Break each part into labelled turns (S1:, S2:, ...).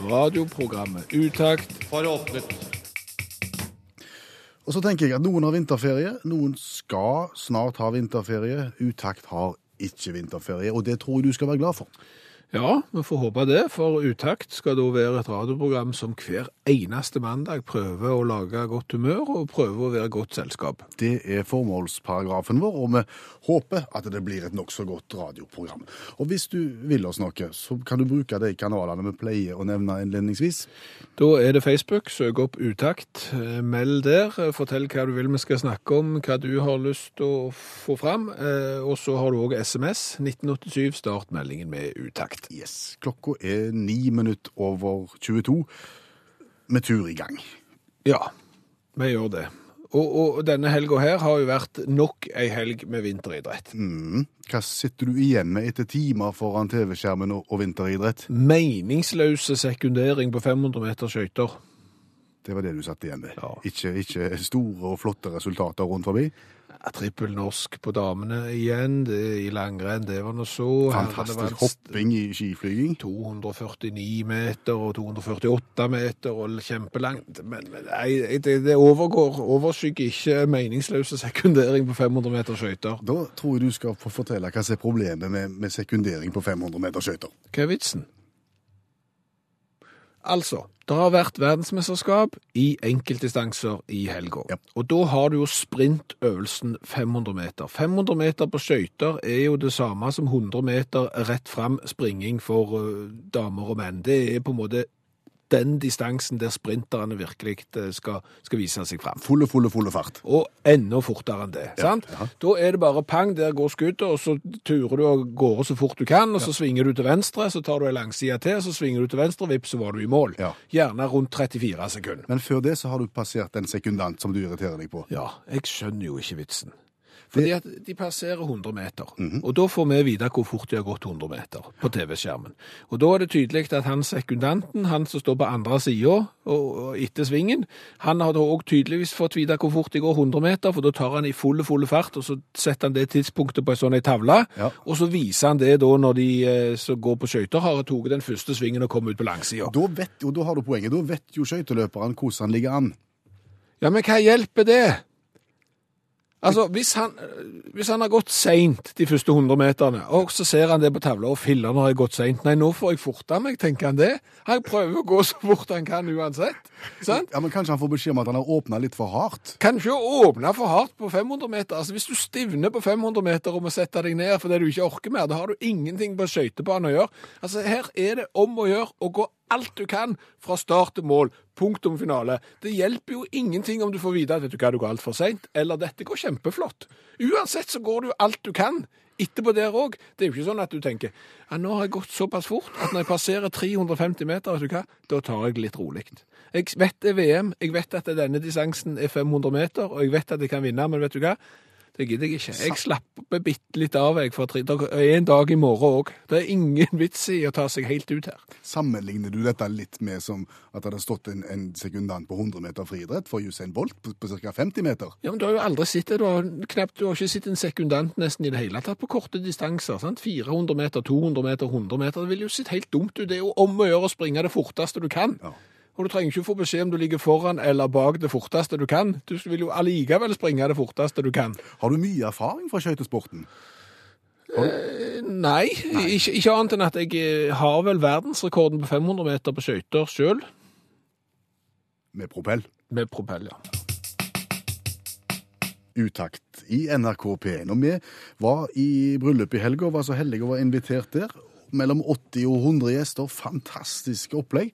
S1: Radioprogrammet Utakt.
S2: for åpnet.
S3: Og så tenker jeg at noen har vinterferie, noen skal snart ha vinterferie. Utakt har ikke vinterferie, og det tror jeg du skal være glad for.
S1: Ja, vi får håpe det, for Utakt skal da være et radioprogram som hver eneste mandag prøver å lage godt humør og prøver å være godt selskap.
S3: Det er formålsparagrafen vår, og vi håper at det blir et nokså godt radioprogram. Og hvis du vil oss noe, så kan du bruke de kanalene vi pleier å nevne innledningsvis.
S1: Da er det Facebook, søk opp Utakt, eh, meld der, fortell hva du vil vi skal snakke om, hva du har lyst til å få fram, eh, og så har du også SMS, 1987, start meldingen med Utakt.
S3: Yes, Klokka er ni minutter over 22. Med tur i gang.
S1: Ja, vi gjør det. Og, og denne helga her har jo vært nok ei helg med vinteridrett.
S3: Mm. Hva sitter du igjen med etter timer foran TV-skjermen og, og vinteridrett?
S1: Meningsløse sekundering på 500 meter skøyter.
S3: Det var det du satt igjen med.
S1: Ja.
S3: Ikke, ikke store og flotte resultater rundt forbi.
S1: Ja, Trippel norsk på damene igjen, det i langrenn, det var nå så.
S3: Fantastisk hopping i skiflyging.
S1: 249 meter og 248 meter og kjempelangt. Men, men nei, det, det overgår, overskygger ikke meningsløse sekundering på 500 meter skøyter.
S3: Da tror jeg du skal få fortelle hva som er problemet med, med sekundering på 500 meter skøyter.
S1: Hva er vitsen? Altså, det har vært verdensmesterskap i enkeltdistanser i helga.
S3: Ja.
S1: Og da har du jo sprintøvelsen 500 meter. 500 meter på skøyter er jo det samme som 100 meter rett fram springing for eh, damer og menn. Det er på en måte den distansen der sprinterne virkelig eh, skal, skal vise seg fram.
S3: Fulle, fulle, fulle fart.
S1: Og enda fortere enn det. sant?
S3: ja.
S1: Da er det bare pang, der går skuddet, og så turer du av gårde så fort du kan, og så svinger du til venstre, så tar du en langside til, så svinger du til venstre, vips, så var du i mål.
S3: Ja.
S1: Gjerne rundt 34 sekunder.
S3: Men før det så har du passert en sekundant som du irriterer deg på.
S1: Ja, jeg skjønner jo ikke vitsen. Fordi at de passerer 100 meter,
S3: Mhm.
S1: og da får vi vite hvor fort de har gått 100 meter på TV-skjermen. Og da er det tydelig at han sekundanten, han som står på andre sida etter svingen, han har da òg tydeligvis fått vite hvor fort de går 100 meter, for da tar han i fulle, fulle fart, og så setter han det tidspunktet på en sånn ei tavle,
S3: Ja.
S1: og så viser han det da når de eh, som går på skøyter, har tatt den første svingen og kommet ut på langsida.
S3: Da da har du poenget. Da vet jo skøyteløperen hvordan han ligger an.
S1: Ja, men hva hjelper det? Altså, hvis han, hvis han har gått seint de første 100 meterne, og så ser han det på tavla og filler når jeg har gått seint Nei, nå får jeg forte meg, tenker han det. Han prøver å gå så fort han kan uansett. Sant?
S3: Ja, men Kanskje han får beskjed om at han har åpna litt for hardt?
S1: Kan ikke åpne for hardt på 500 meter. Altså, Hvis du stivner på 500 meter og må sette deg ned fordi du ikke orker mer, da har du ingenting på skøytebanen å gjøre. Altså, Her er det om å gjøre å gå alt du kan fra start til mål. Punktum finale. Det hjelper jo ingenting om du får vite at vet du hva, du går altfor seint, eller dette går kjempeflott. Uansett så går du alt du kan. Etterpå der òg. Det er jo ikke sånn at du tenker ja, nå har jeg gått såpass fort at når jeg passerer 350 meter, vet du hva, da tar jeg litt rolig. Jeg vet det er VM, jeg vet at denne distansen er 500 meter, og jeg vet at jeg kan vinne, men vet du hva? Det gidder jeg ikke. Jeg slapper bitte litt av jeg for tre. En dag i morgen òg. Det er ingen vits i å ta seg helt ut her.
S3: Sammenligner du dette litt med som at det hadde stått en, en sekundant på 100 meter friidrett for Usain Bolt på, på ca. 50 meter?
S1: Ja, men Du har jo aldri sett det. Du har, knapt, du har ikke sett en sekundant nesten i det hele tatt på korte distanser. sant? 400 meter, 200 meter, 100 meter. Det ville jo sett helt dumt ut. Det er jo om å gjøre å springe det forteste du kan.
S3: Ja.
S1: Og du trenger ikke få beskjed om du ligger foran eller bak det forteste du kan. Du vil jo allikevel springe det forteste du kan.
S3: Har du mye erfaring fra skøytesporten?
S1: Nei, Ikke, ikke annet enn at jeg eh, har vel verdensrekorden på 500 meter på skøyter sjøl.
S3: Med propell?
S1: Med propell, ja.
S3: Utakt i NRK P1. Og vi var i bryllup i helga og var så heldige å være invitert der. Mellom 80 og 100 gjester. Fantastisk opplegg.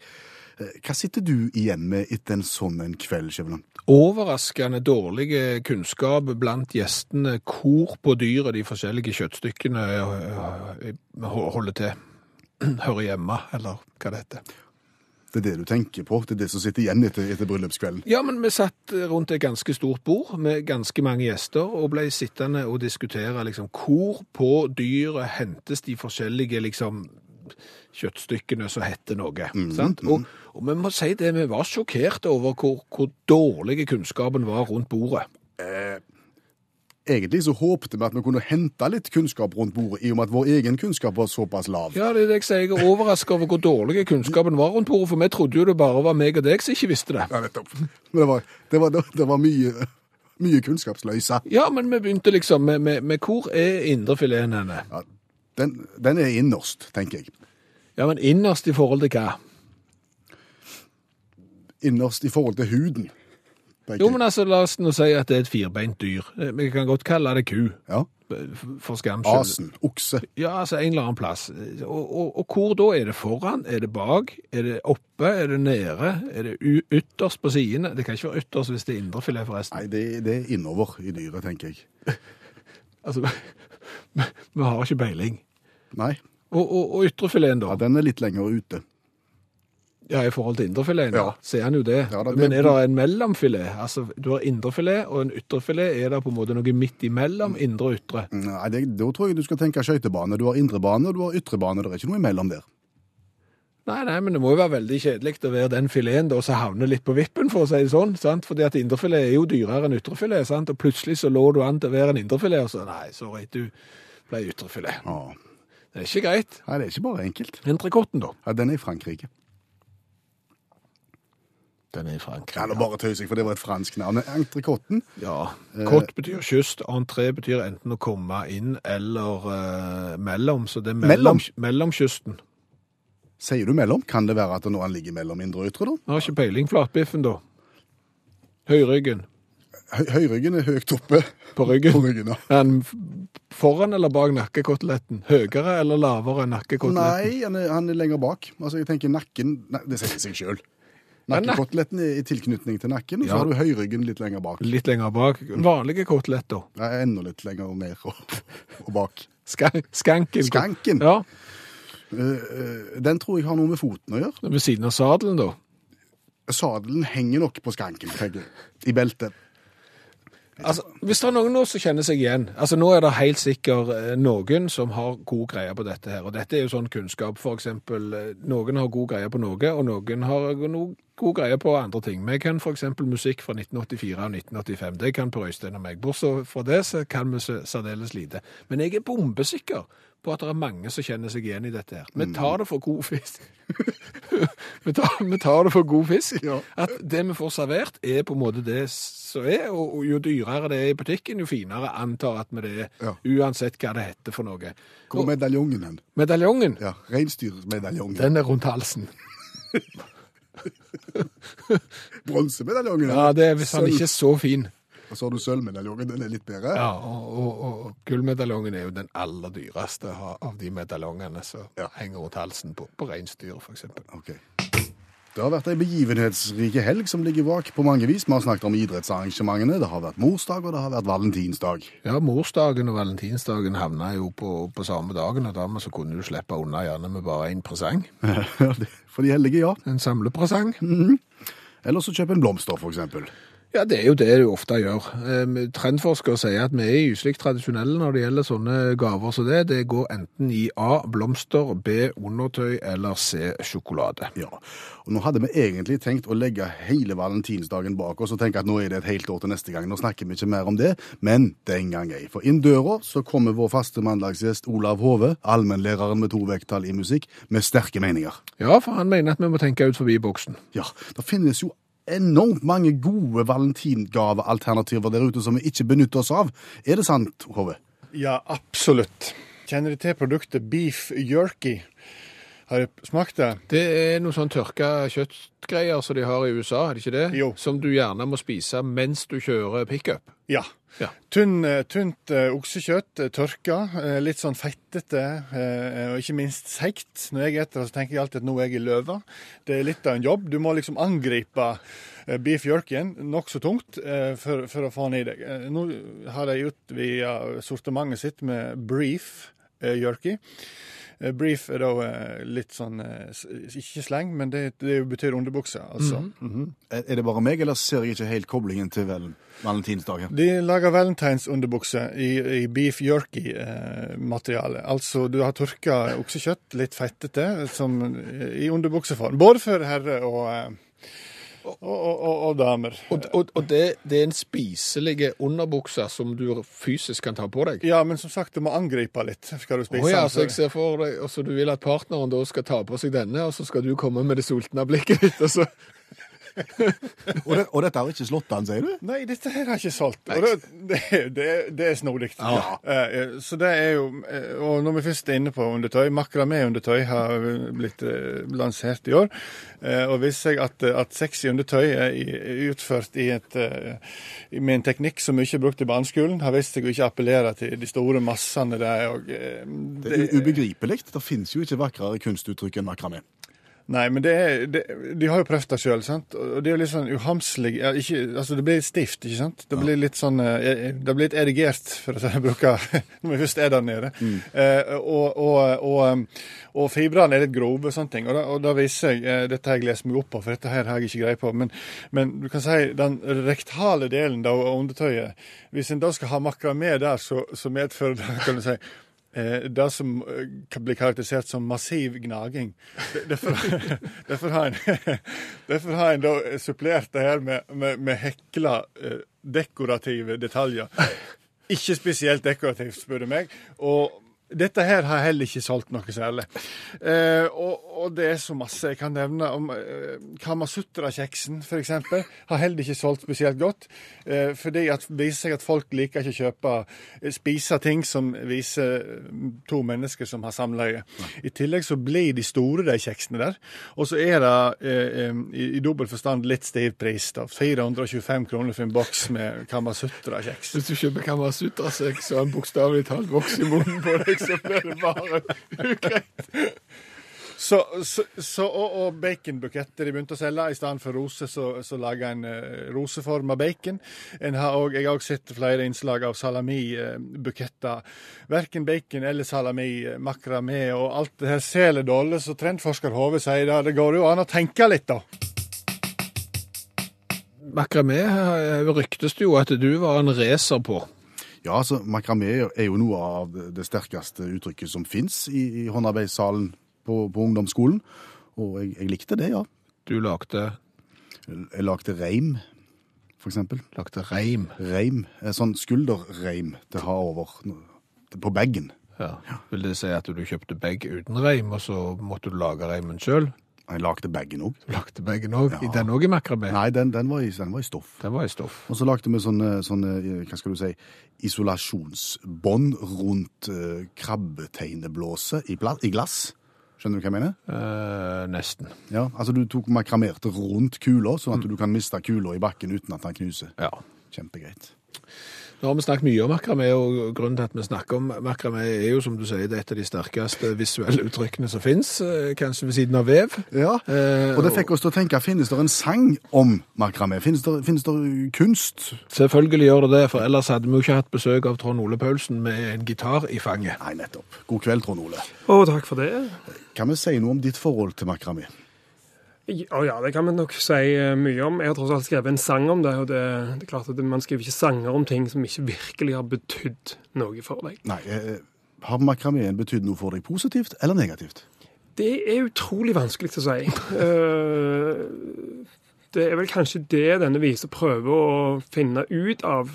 S3: Eh, Hva sitter du igjen med etter en sånn en kveld, Skjæveland?
S1: Overraskende dårlig kunnskap blant gjestene hvor på dyret de forskjellige kjøttstykkene øh, holder til. Hører hjemme, eller hva det heter.
S3: Det er det du tenker på. Det er det som sitter igjen etter, etter bryllupskvelden.
S1: Ja, men vi satt rundt et ganske stort bord med ganske mange gjester og ble sittende og diskutere liksom, hvor på dyret hentes de forskjellige liksom, kjøttstykkene som heter noe. sant? Og, og vi må si det, vi var sjokkerte over hvor, hvor dårlig kunnskapen var rundt bordet.
S3: Egentlig så håpte vi at vi kunne hente litt kunnskap rundt bordet, i og med at vår egen kunnskap var såpass lav.
S1: Ja, det er det jeg sier. Jeg er overrasket over hvor dårlig kunnskapen var rundt bordet, for vi trodde jo det bare var meg og deg som ikke visste det.
S3: Ja, nettopp. Men det var, det var, det var mye, mye kunnskapsløse.
S1: Ja, men vi begynte liksom med, med, med hvor er indrefileten henne?
S3: Ja, den, den er innerst, tenker jeg.
S1: Ja, men innerst i forhold til hva?
S3: Innerst i forhold til huden.
S1: Jo, men altså, la oss nå si at det er et firbeint dyr. Eh, Vi kan godt kalle det ku,
S3: Ja.
S1: for skams skyld.
S3: Asen, okse.
S1: Ja, altså en eller annen plass. Og, og, og hvor da? Er det foran? Er det bak? Er det oppe? Er det nede? Er det ytterst på sidene? Det kan ikke være ytterst hvis det er indrefilet, forresten.
S3: Nei, det, det er innover i dyret, tenker jeg.
S1: Altså, vi, vi har ikke peiling.
S3: Nei,
S1: Og, og, og ytrefileten, da?
S3: ja, den er litt lenger ute.
S1: Ja, i forhold til indrefileten, ja. Ser han jo det.
S3: Ja, da, det-
S1: Men er det en mellomfilet? Altså, du har indrefilet og en ytrefilet. Er det på en måte noe midt imellom indre og ytre?
S3: Nei, det, Da tror jeg du skal tenke skøytebane. Du har indrebane og du har ytrebane. Det er ikke noe imellom der.
S1: Nei, nei, men det må jo være veldig kjedelig å være den fileten da, som havner litt på vippen, for å si det sånn. sant? Fordi at indrefilet er jo dyrere enn ytrefilet, sant? og plutselig så lå du an til å være en indrefilet, og så nei, sorry, du ble ytrefilet.
S3: Ja.
S1: Det er ikke greit.
S3: Nei, det er ikke bare enkelt.
S1: Entrecôten, da?
S3: Ja, Den er i Frankrike.
S1: Den er i Frankrike.
S3: Ja, nå bare tøyser jeg, for det var et fransk navn. Entrecôten.
S1: Ja. Kott betyr kyst, entré betyr enten å komme inn eller eh, mellom, så det er mellom,
S3: Mellom?
S1: kysten.
S3: Sier du mellom? Kan det være at nå han ligger mellom indre og ytre, da?
S1: Jeg har ikke peiling. Flatbiffen, da? Høyryggen?
S3: Hø høyryggen er høyt oppe
S1: På ryggen?
S3: på ryggen. ja.
S1: Han foran eller bak nakkekoteletten? Høyere eller lavere enn nakkekoteletten?
S3: Nei, han er, han er lenger bak. Altså, jeg tenker nakken nei, Det sier seg sjøl. Nakkekoteletten er i tilknytning til nakken, og så
S1: Ja.
S3: har du høyryggen litt lenger bak.
S1: Litt lenger bak. Vanlige koteletter.
S3: Ja, enda litt lenger ned og, og bak.
S1: Ska skanken.
S3: Skanken.
S1: Ja,
S3: Eh, eh, den tror jeg har noe med foten å gjøre.
S1: ved siden av sadelen, da.
S3: Sadelen henger nok på skanken, tenker jeg. I beltet.
S1: Altså, hvis det er noen nå som kjenner seg igjen altså Nå er det helt sikkert eh, noen som har god greie på dette her. Og dette er jo sånn kunnskap. For eksempel, eh, noen har god greie på noe, og noen har noe god greie på andre ting. Vi kan eksempel musikk fra 1984 og 1985. Det kan Per Øystein og meg. Bortsett fra det så kan vi særdeles lite. Men jeg er bombesikker på at det er mange som kjenner seg igjen i dette her. Vi tar det for god fisk. vi, tar, vi tar det for god fisk.
S3: Ja.
S1: At det vi får servert, er på en måte det som er, og og jo dyrere det er i butikken, jo finere antar at vi det er,
S3: Ja.
S1: uansett hva det heter for noe.
S3: Hvor er medaljongen hen?
S1: Medaljongen,
S3: Ja, reinsdyrmedaljongen.
S1: den er rundt halsen.
S3: Bronsemedaljongen.
S1: Ja, det er hvis han ikke er så fin.
S3: Og så har du sølvmedaljongen, den er litt bedre.
S1: Ja, og, og, og gullmedaljongen er jo den aller dyreste av de medaljongene som
S3: Ja.
S1: henger rundt halsen på, på reinsdyr, for eksempel.
S3: Det har vært ei begivenhetsrike helg som ligger bak på mange vis. Vi har snakket om idrettsarrangementene. Det har vært morsdag, og det har vært valentinsdag.
S1: Ja, morsdagen og valentinsdagen havna jo på, på samme dagen, og dermed så kunne du slippe unna gjerne med bare én presang.
S3: For de heldige, ja.
S1: En samlepresang.
S3: Eller så kjøp en blomster, for eksempel.
S1: Ja, det er jo det du ofte gjør. Trendforskere sier at vi er gyselig tradisjonelle når det gjelder sånne gaver som det. Det går enten i A blomster, B undertøy eller C sjokolade.
S3: Ja, og Nå hadde vi egentlig tenkt å legge hele valentinsdagen bak oss og tenke at nå er det et helt år til neste gang. Nå snakker vi ikke mer om det, men den gang ei. For inn døra så kommer vår faste mandagsgjest Olav Hove, allmennlæreren med to vekttall i musikk, med sterke meninger.
S1: Ja, for han mener at vi må tenke ut forbi boksen.
S3: Ja, det finnes jo enormt mange gode valentingavealternativer der ute som vi ikke benytter oss av. Er det sant, Hove?
S4: Ja, absolutt. Kjenner du til produktet beef jerky? Har du smakt det?
S1: Det er noe sånn tørka kjøttgreier som de har i USA, er det ikke det?
S4: Jo.
S1: Som du gjerne må spise mens du kjører pickup.
S4: Ja.
S1: Ja.
S4: Tynn, eh, tynt eh, oksekjøtt, eh, tørka, litt sånn fettete, og ikke minst seigt. Når jeg eter det, så tenker jeg alltid at nå er jeg i løva. Det er litt av en jobb. Du må liksom angripe beef jerkyen nokså tungt for, for å få den i deg. Nå har de utvida sortimentet sitt med brief jerky. Eh, Brief er da eh, litt sånn eh, Ikke sleng, men det, det betyr underbukse. Altså.
S3: Er er det bare meg, eller ser jeg ikke helt koblingen til vel, valentinsdagen?
S4: De lager valentinsunderbukse i, i beef jerky-materiale. altså du har tørka oksekjøtt, litt fettete, som, i underbukseform. Både for herre og, eh, og, og, og, damer.
S1: Og, og, det, det er en spiselig underbukse som du fysisk kan ta på deg?
S4: Ja, men som sagt, du må angripe litt. Skal du spise
S1: Oh, ja, så jeg ser for deg, og så du vil at partneren da skal ta på seg denne, og så skal du komme med det sultne blikket ditt, og så
S3: Og, det, og dette har ikke slått an, sier du?
S4: Nei, dette her har ikke solgt. Og det, det, det, er snodig.
S1: Ja.
S4: Uh, Så det er jo eh, Og når vi først er inne på undertøy, makramé-undertøy har blitt eh, lansert i år. Uh, Og viser seg at, at sexy undertøy er utført i et, uh, med en teknikk som ikke er brukt i barneskolen, har vist seg å ikke appellere til de store massene. Det er, og,
S3: Det er ubegripelig. Det finnes jo ikke vakrere kunstuttrykk enn makramé.
S4: Nei, men det er, det, de har jo prøvd det sjøl, sant. Og det er jo litt sånn uhamslig ja, ikke, Altså, det blir stivt, ikke sant. Det blir litt sånn eh, Det blir litt erigert, for å bruke når vi først er der nede. Eh, og, og, og, um, og fibrene er litt grove og sånne ting. Og da, viser jeg eh, Dette har jeg lest meg opp på, for dette her har jeg ikke greie på. Men, men du kan si den rektale delen av undertøyet Hvis en da skal ha makramé der, så, så medfører det, kan du si Eh, det som eh, kan bli karakterisert som massiv gnaging. Derfor, derfor har en, derfor har en da supplert det her med, med, med hekla eh, dekorative detaljer. Ikke spesielt dekorativt, spør du meg. Og dette her har heller ikke solgt noe særlig. Eh, og, og det er så masse jeg kan nevne. om eh, Kamasutra-kjeksen, f.eks., har heller ikke solgt spesielt godt. Eh, fordi at viser seg at folk liker ikke å kjøpe eh, spise ting som viser mm, to mennesker som har samleie. I tillegg så blir de store, de kjeksene der. Og så er det eh, i, i dobbelt forstand litt stiv pris. da. 425 kroner for en boks med Kamasutra-kjeks.
S1: Hvis du kjøper Kamasutra-sex og en bokstavelig talt voks i munnen på deg, så blir det bare ugreit.
S4: Så, så, så, og, og baconbuketter de begynte å selge. I stedet for rose, så, så lager en uh, roseforma bacon. En har også, jeg har også sett flere innslag av salamibuketter. Verken bacon eller salami, eh, makramé og alt det her selger dårlig, så trendforsker Hove sier det. Det går jo an å tenke litt, da.
S1: Makramé eh, ryktes det jo at du var en racer på.
S3: Ja, altså, makramé er jo noe av det- det sterkeste uttrykket som fins i, i håndarbeidssalen på, på ungdomsskolen. Og jeg, jeg likte det, ja.
S1: Du lagde,
S3: Jeg lagde reim, for eksempel.
S1: lagde reim.
S3: Reim. eh, Sånn skulderreim til å ha over på bagen.
S1: Ja. Vil det si at du kjøpte bag uten reim, og så måtte du lage reimen sjøl?
S3: Jeg lagde bagen òg.
S1: Lagde bagen òg?
S3: Ja.
S1: Den òg i makramé?
S3: Nei, den, den, var i, den var i stoff.
S1: Den var i stoff.
S3: Og så lagde vi sånne, sånne hva skal du si, isolasjonsbånd rundt uh, krabbetegnebblåse i, i glass. Skjønner du hva jeg mener?
S1: Eh, nesten.
S3: Ja, altså Du tok makramerte rundt kula, sånn at du kan miste kula i bakken uten at den knuser.
S1: Ja.
S3: Kjempegreit.
S1: Nå har vi snakket mye om makramé, og grunnen til at vi snakker om makramé er jo, som du sier, det er et av de sterkeste visuelle uttrykkene som finnes, eh, kanskje ved siden av vev.
S3: Ja,
S1: Eh,
S3: Og det fikk oss til å tenke, finnes det en sang om makramé? Finnes det, finnes det kunst?
S1: Selvfølgelig gjør det det, for ellers hadde vi jo ikke hatt besøk av Trond Ole Paulsen med en gitar i fanget.
S3: Nei, nettopp. God kveld, Trond Ole.
S5: Å, takk for det.
S3: Kan vi si noe om ditt forhold til makramé?
S5: Ja, ja, det kan vi nok si eh, mye om. Jeg har tross alt skrevet en sang om det, og det, det er klart at man skriver ikke sanger om ting som ikke virkelig har betydd noe for deg.
S3: Nei, eh, Har makraméen betydd noe for deg positivt eller negativt?
S5: Det er utrolig vanskelig å si. Eh, Det er vel kanskje det denne visa prøver å finne ut av.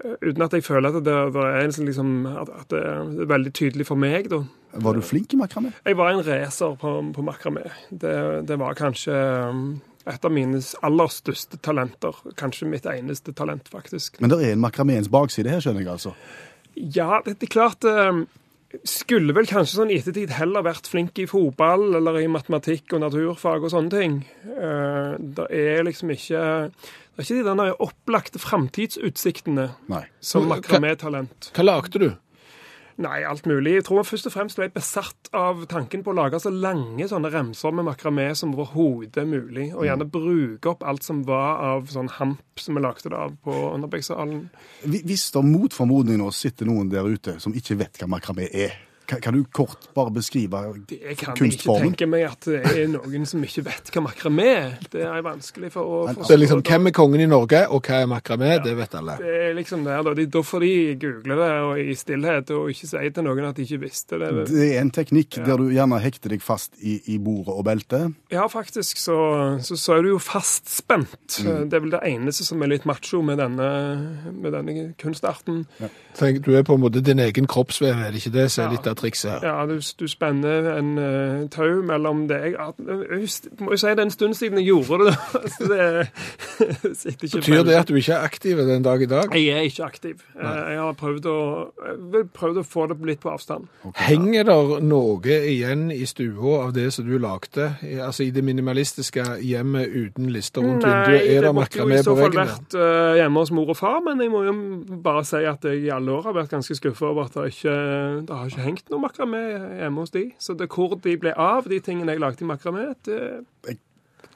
S5: eh, Uten at jeg føler at det, det er en liksom, at at det er veldig tydelig for meg, da.
S3: Var du flink i makramé?
S5: Jeg var en racer på, på makramé. Det, det var kanskje um, et av mine aller største talenter. Kanskje mitt eneste talent, faktisk.
S3: Men det er en makraméens bakside her, skjønner jeg altså.
S5: Ja, det er klart um, Skulle vel kanskje sånn i ettertid heller vært flink i fotball eller i matematikk og naturfag og sånne ting. Det er liksom ikke Det er ikke de denne opplagte framtidsutsiktene
S3: Nei.
S5: som
S1: Hva-
S5: makramé-talent.
S1: Hva lagde du?
S5: Nei, alt mulig. Jeg tror først og fremst ble jeg besatt av tanken på å lage så lange sånne remser med makramé som overhodet er mulig, og gjerne bruke opp alt som var av sånn hamp som vi lagde det av på Underbergsalen.
S3: Hvis det mot formodning nå sitter noen der ute som ikke vet hva makramé er, Kan, kan du kort bare beskrive kunstformen?
S6: Jeg kan ikke tenke meg at det er noen som ikke vet hva makramé er. Det er vanskelig for å forstå.
S1: Det er liksom, Hvem er kongen i Norge, og hva er makramé? Det vet alle.
S6: Det er liksom der, da. De, da får de google det og i stillhet og ikke si til noen at de ikke visste det.
S3: Det er en teknikk der du gjerne hekter deg fast i, i bordet og beltet.
S6: Ja, faktisk så, så, så er du jo fastspent.
S3: Mm.
S6: Det er vel det eneste som er litt macho med denne, med denne kunstarten.
S1: Tenk, du er på en måte din egen kroppsvev, er det ikke det som er
S6: Ja.
S1: litt av trikset her?
S6: Ja, du, du spenner en uh, tau mellom deg at- Jeg må jo si det er en stund siden jeg gjorde det. Så det sitter ikke
S1: Betyr det at du ikke er aktiv den dag i dag?
S6: Jeg er ikke aktiv. Eh, Jeg har prøvd å, prøvd å få det litt på avstand.
S1: Henger der noe igjen i stua av det som du lagde? Altså i det minimalistiske hjemmet uten lister rundt vinduet? Er
S6: det
S1: det
S6: måtte jo i så fall vært uh, hjemme hos mor og far, men jeg må jo bare si at jeg i alle år har vært ganske skuffa over at det ikke det har ikke hengt noe makramé hjemme hos de. Så det hvor de ble av, de tingene jeg lagde i makramé, det Jeg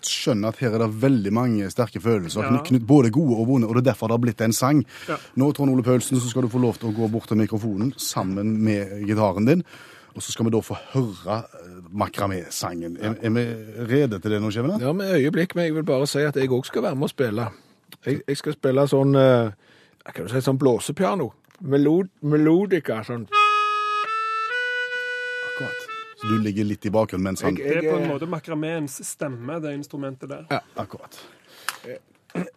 S3: Skjønner at her er det veldig mange sterke følelser,
S6: Ja.
S3: både gode og vonde, og det er derfor det har blitt en sang.
S6: Ja.
S3: Nå, Trond Ole Paulsen, så skal du få lov til å gå bort til mikrofonen sammen med gitaren din. Og så skal vi da få høre eh, makramé-sangen. Er, er vi rede til det nå, Skjevene?
S1: Ja, med øyeblikk, men jeg vil bare si at jeg òg skal være med og spille. Jeg, jeg skal spille sånn Jeg kan du si, sånn blåsepiano. Melod, melodika. Sånn.
S3: Så du ligger litt i bakgrunnen mens han
S6: Det er på en måte makrameens stemme, det instrumentet der.
S3: Ja, Akkurat.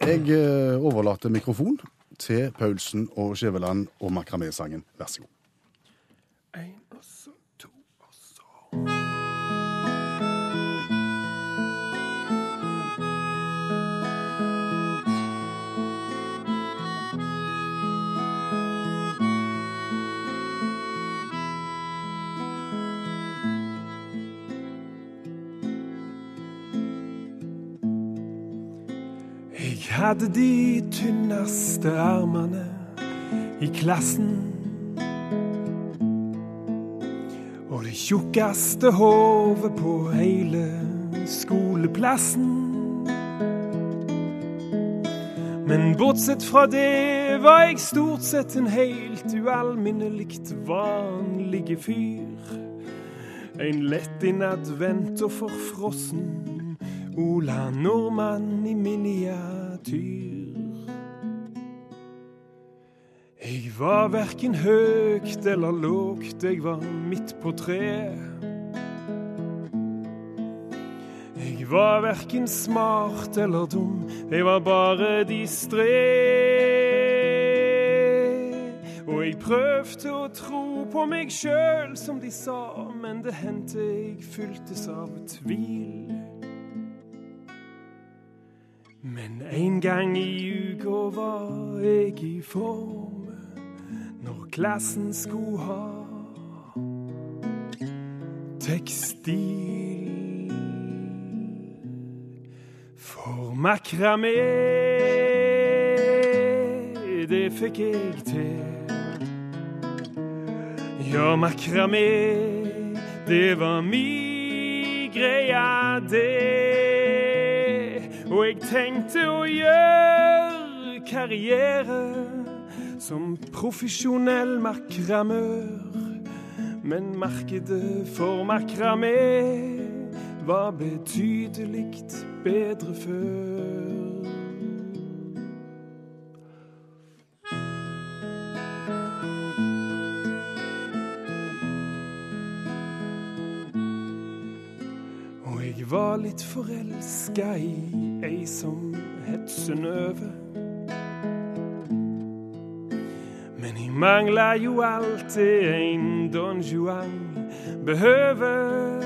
S3: Jeg eh, overlater mikrofon til Paulsen og Skjæveland og makramé-sangen. Vær så god.
S6: En, og så to, og så Jeg hadde de tynneste armene i klassen. Og det tjukkeste hodet på hele skoleplassen. Men bortsett fra det var jeg stort sett en helt ualminnelikt vanlige fyr. En lettinnadvendt og forfrossen Ola Nordmann i miniatyr. Jeg var verken høgt eller lågt, jeg var midt på treet. Jeg var verken smart eller dum, jeg var bare distré. Og jeg prøvde å tro på meg sjøl, som de sa, men det hendte jeg fyltes av tvil. Men en gang i uka var jeg i form når klassen skulle ha tekstil. For makramé, det fikk jeg til. Ja, makramé, det var mi greie, det. Og jeg tenkte å gjøre karriere som profesjonell makramør. Men markedet for makramé var betydelig bedre før. Jeg var litt forelska i ei som het Synnøve. Men jeg mangla jo alltid en Don Juan behøver.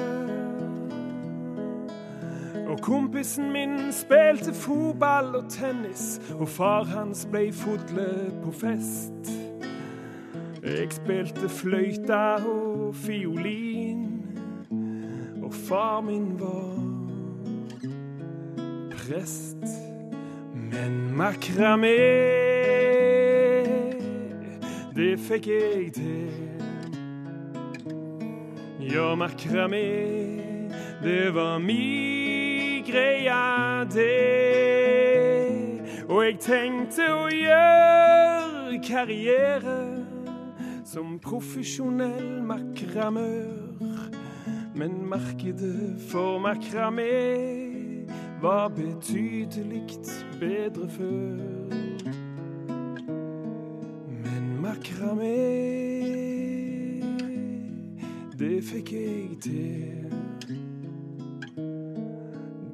S6: Og kompisen min spilte fotball og tennis, og far hans blei fodle på fest. Jeg spilte fløyta og fiolin, og far min var prest. Men makramé, det fikk jeg til. Ja, makramé, det var mi greia, det. Og jeg tenkte å gjøre karriere som profesjonell makramør. Men markedet for makramé var betydelig bedre før. Men makramé, det fikk jeg til.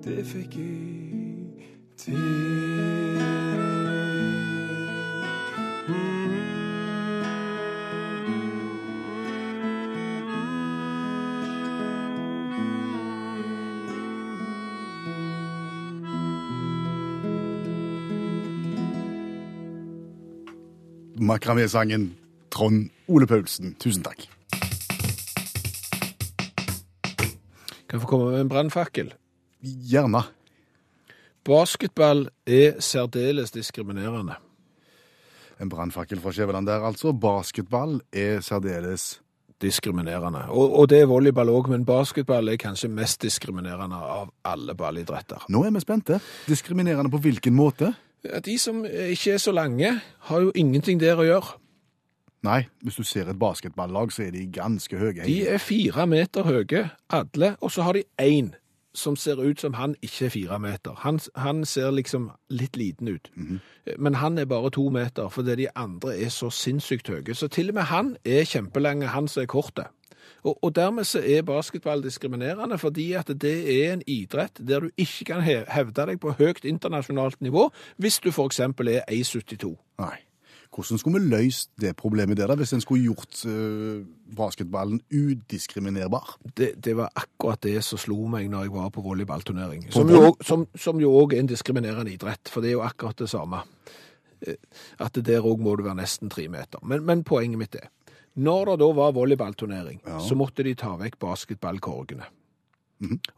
S6: Det fikk jeg
S3: Makramé-sangen Trond Ole Paulsen. Tusen takk.
S1: Kan jeg få komme med en brannfakkel?
S3: Gjerne.
S1: Basketball er særdeles diskriminerende.
S3: En brannfakkel fra Skjæveland der, altså. Basketball er særdeles
S1: Diskriminerende. Og, og det er volleyball òg, men basketball er kanskje mest diskriminerende av alle ballidretter.
S3: Nå er vi spente. Diskriminerende på hvilken måte?
S1: De som ikke er så lange, har jo ingenting der å gjøre.
S3: Nei, hvis du ser et basketballag, så er de ganske høye.
S1: De er fire meter høye, alle, og så har de én som ser ut som han ikke er fire meter. Han, han ser liksom litt liten ut. Men han er bare to meter, fordi de andre er så sinnssykt høye. Så til og med han er kjempelange, han som er korte. Og, og dermed så er basketball diskriminerende, fordi at det er en idrett der du ikke kan hevde deg på høyt internasjonalt nivå hvis du eksempel er 1,72.
S3: Nei. Hvordan skulle vi løst det problemet der, da, hvis en skulle gjort eh, basketballen udiskriminerbar?
S1: Det, det var akkurat det som slo meg når jeg var på volleyballturnering. Som, som jo òg er en diskriminerende idrett, for det er jo akkurat det samme. Eh, At der òg må du være nesten tre meter. Men, men poenget mitt er, når det da var volleyballturnering, så måtte de ta vekk basketballkorgene.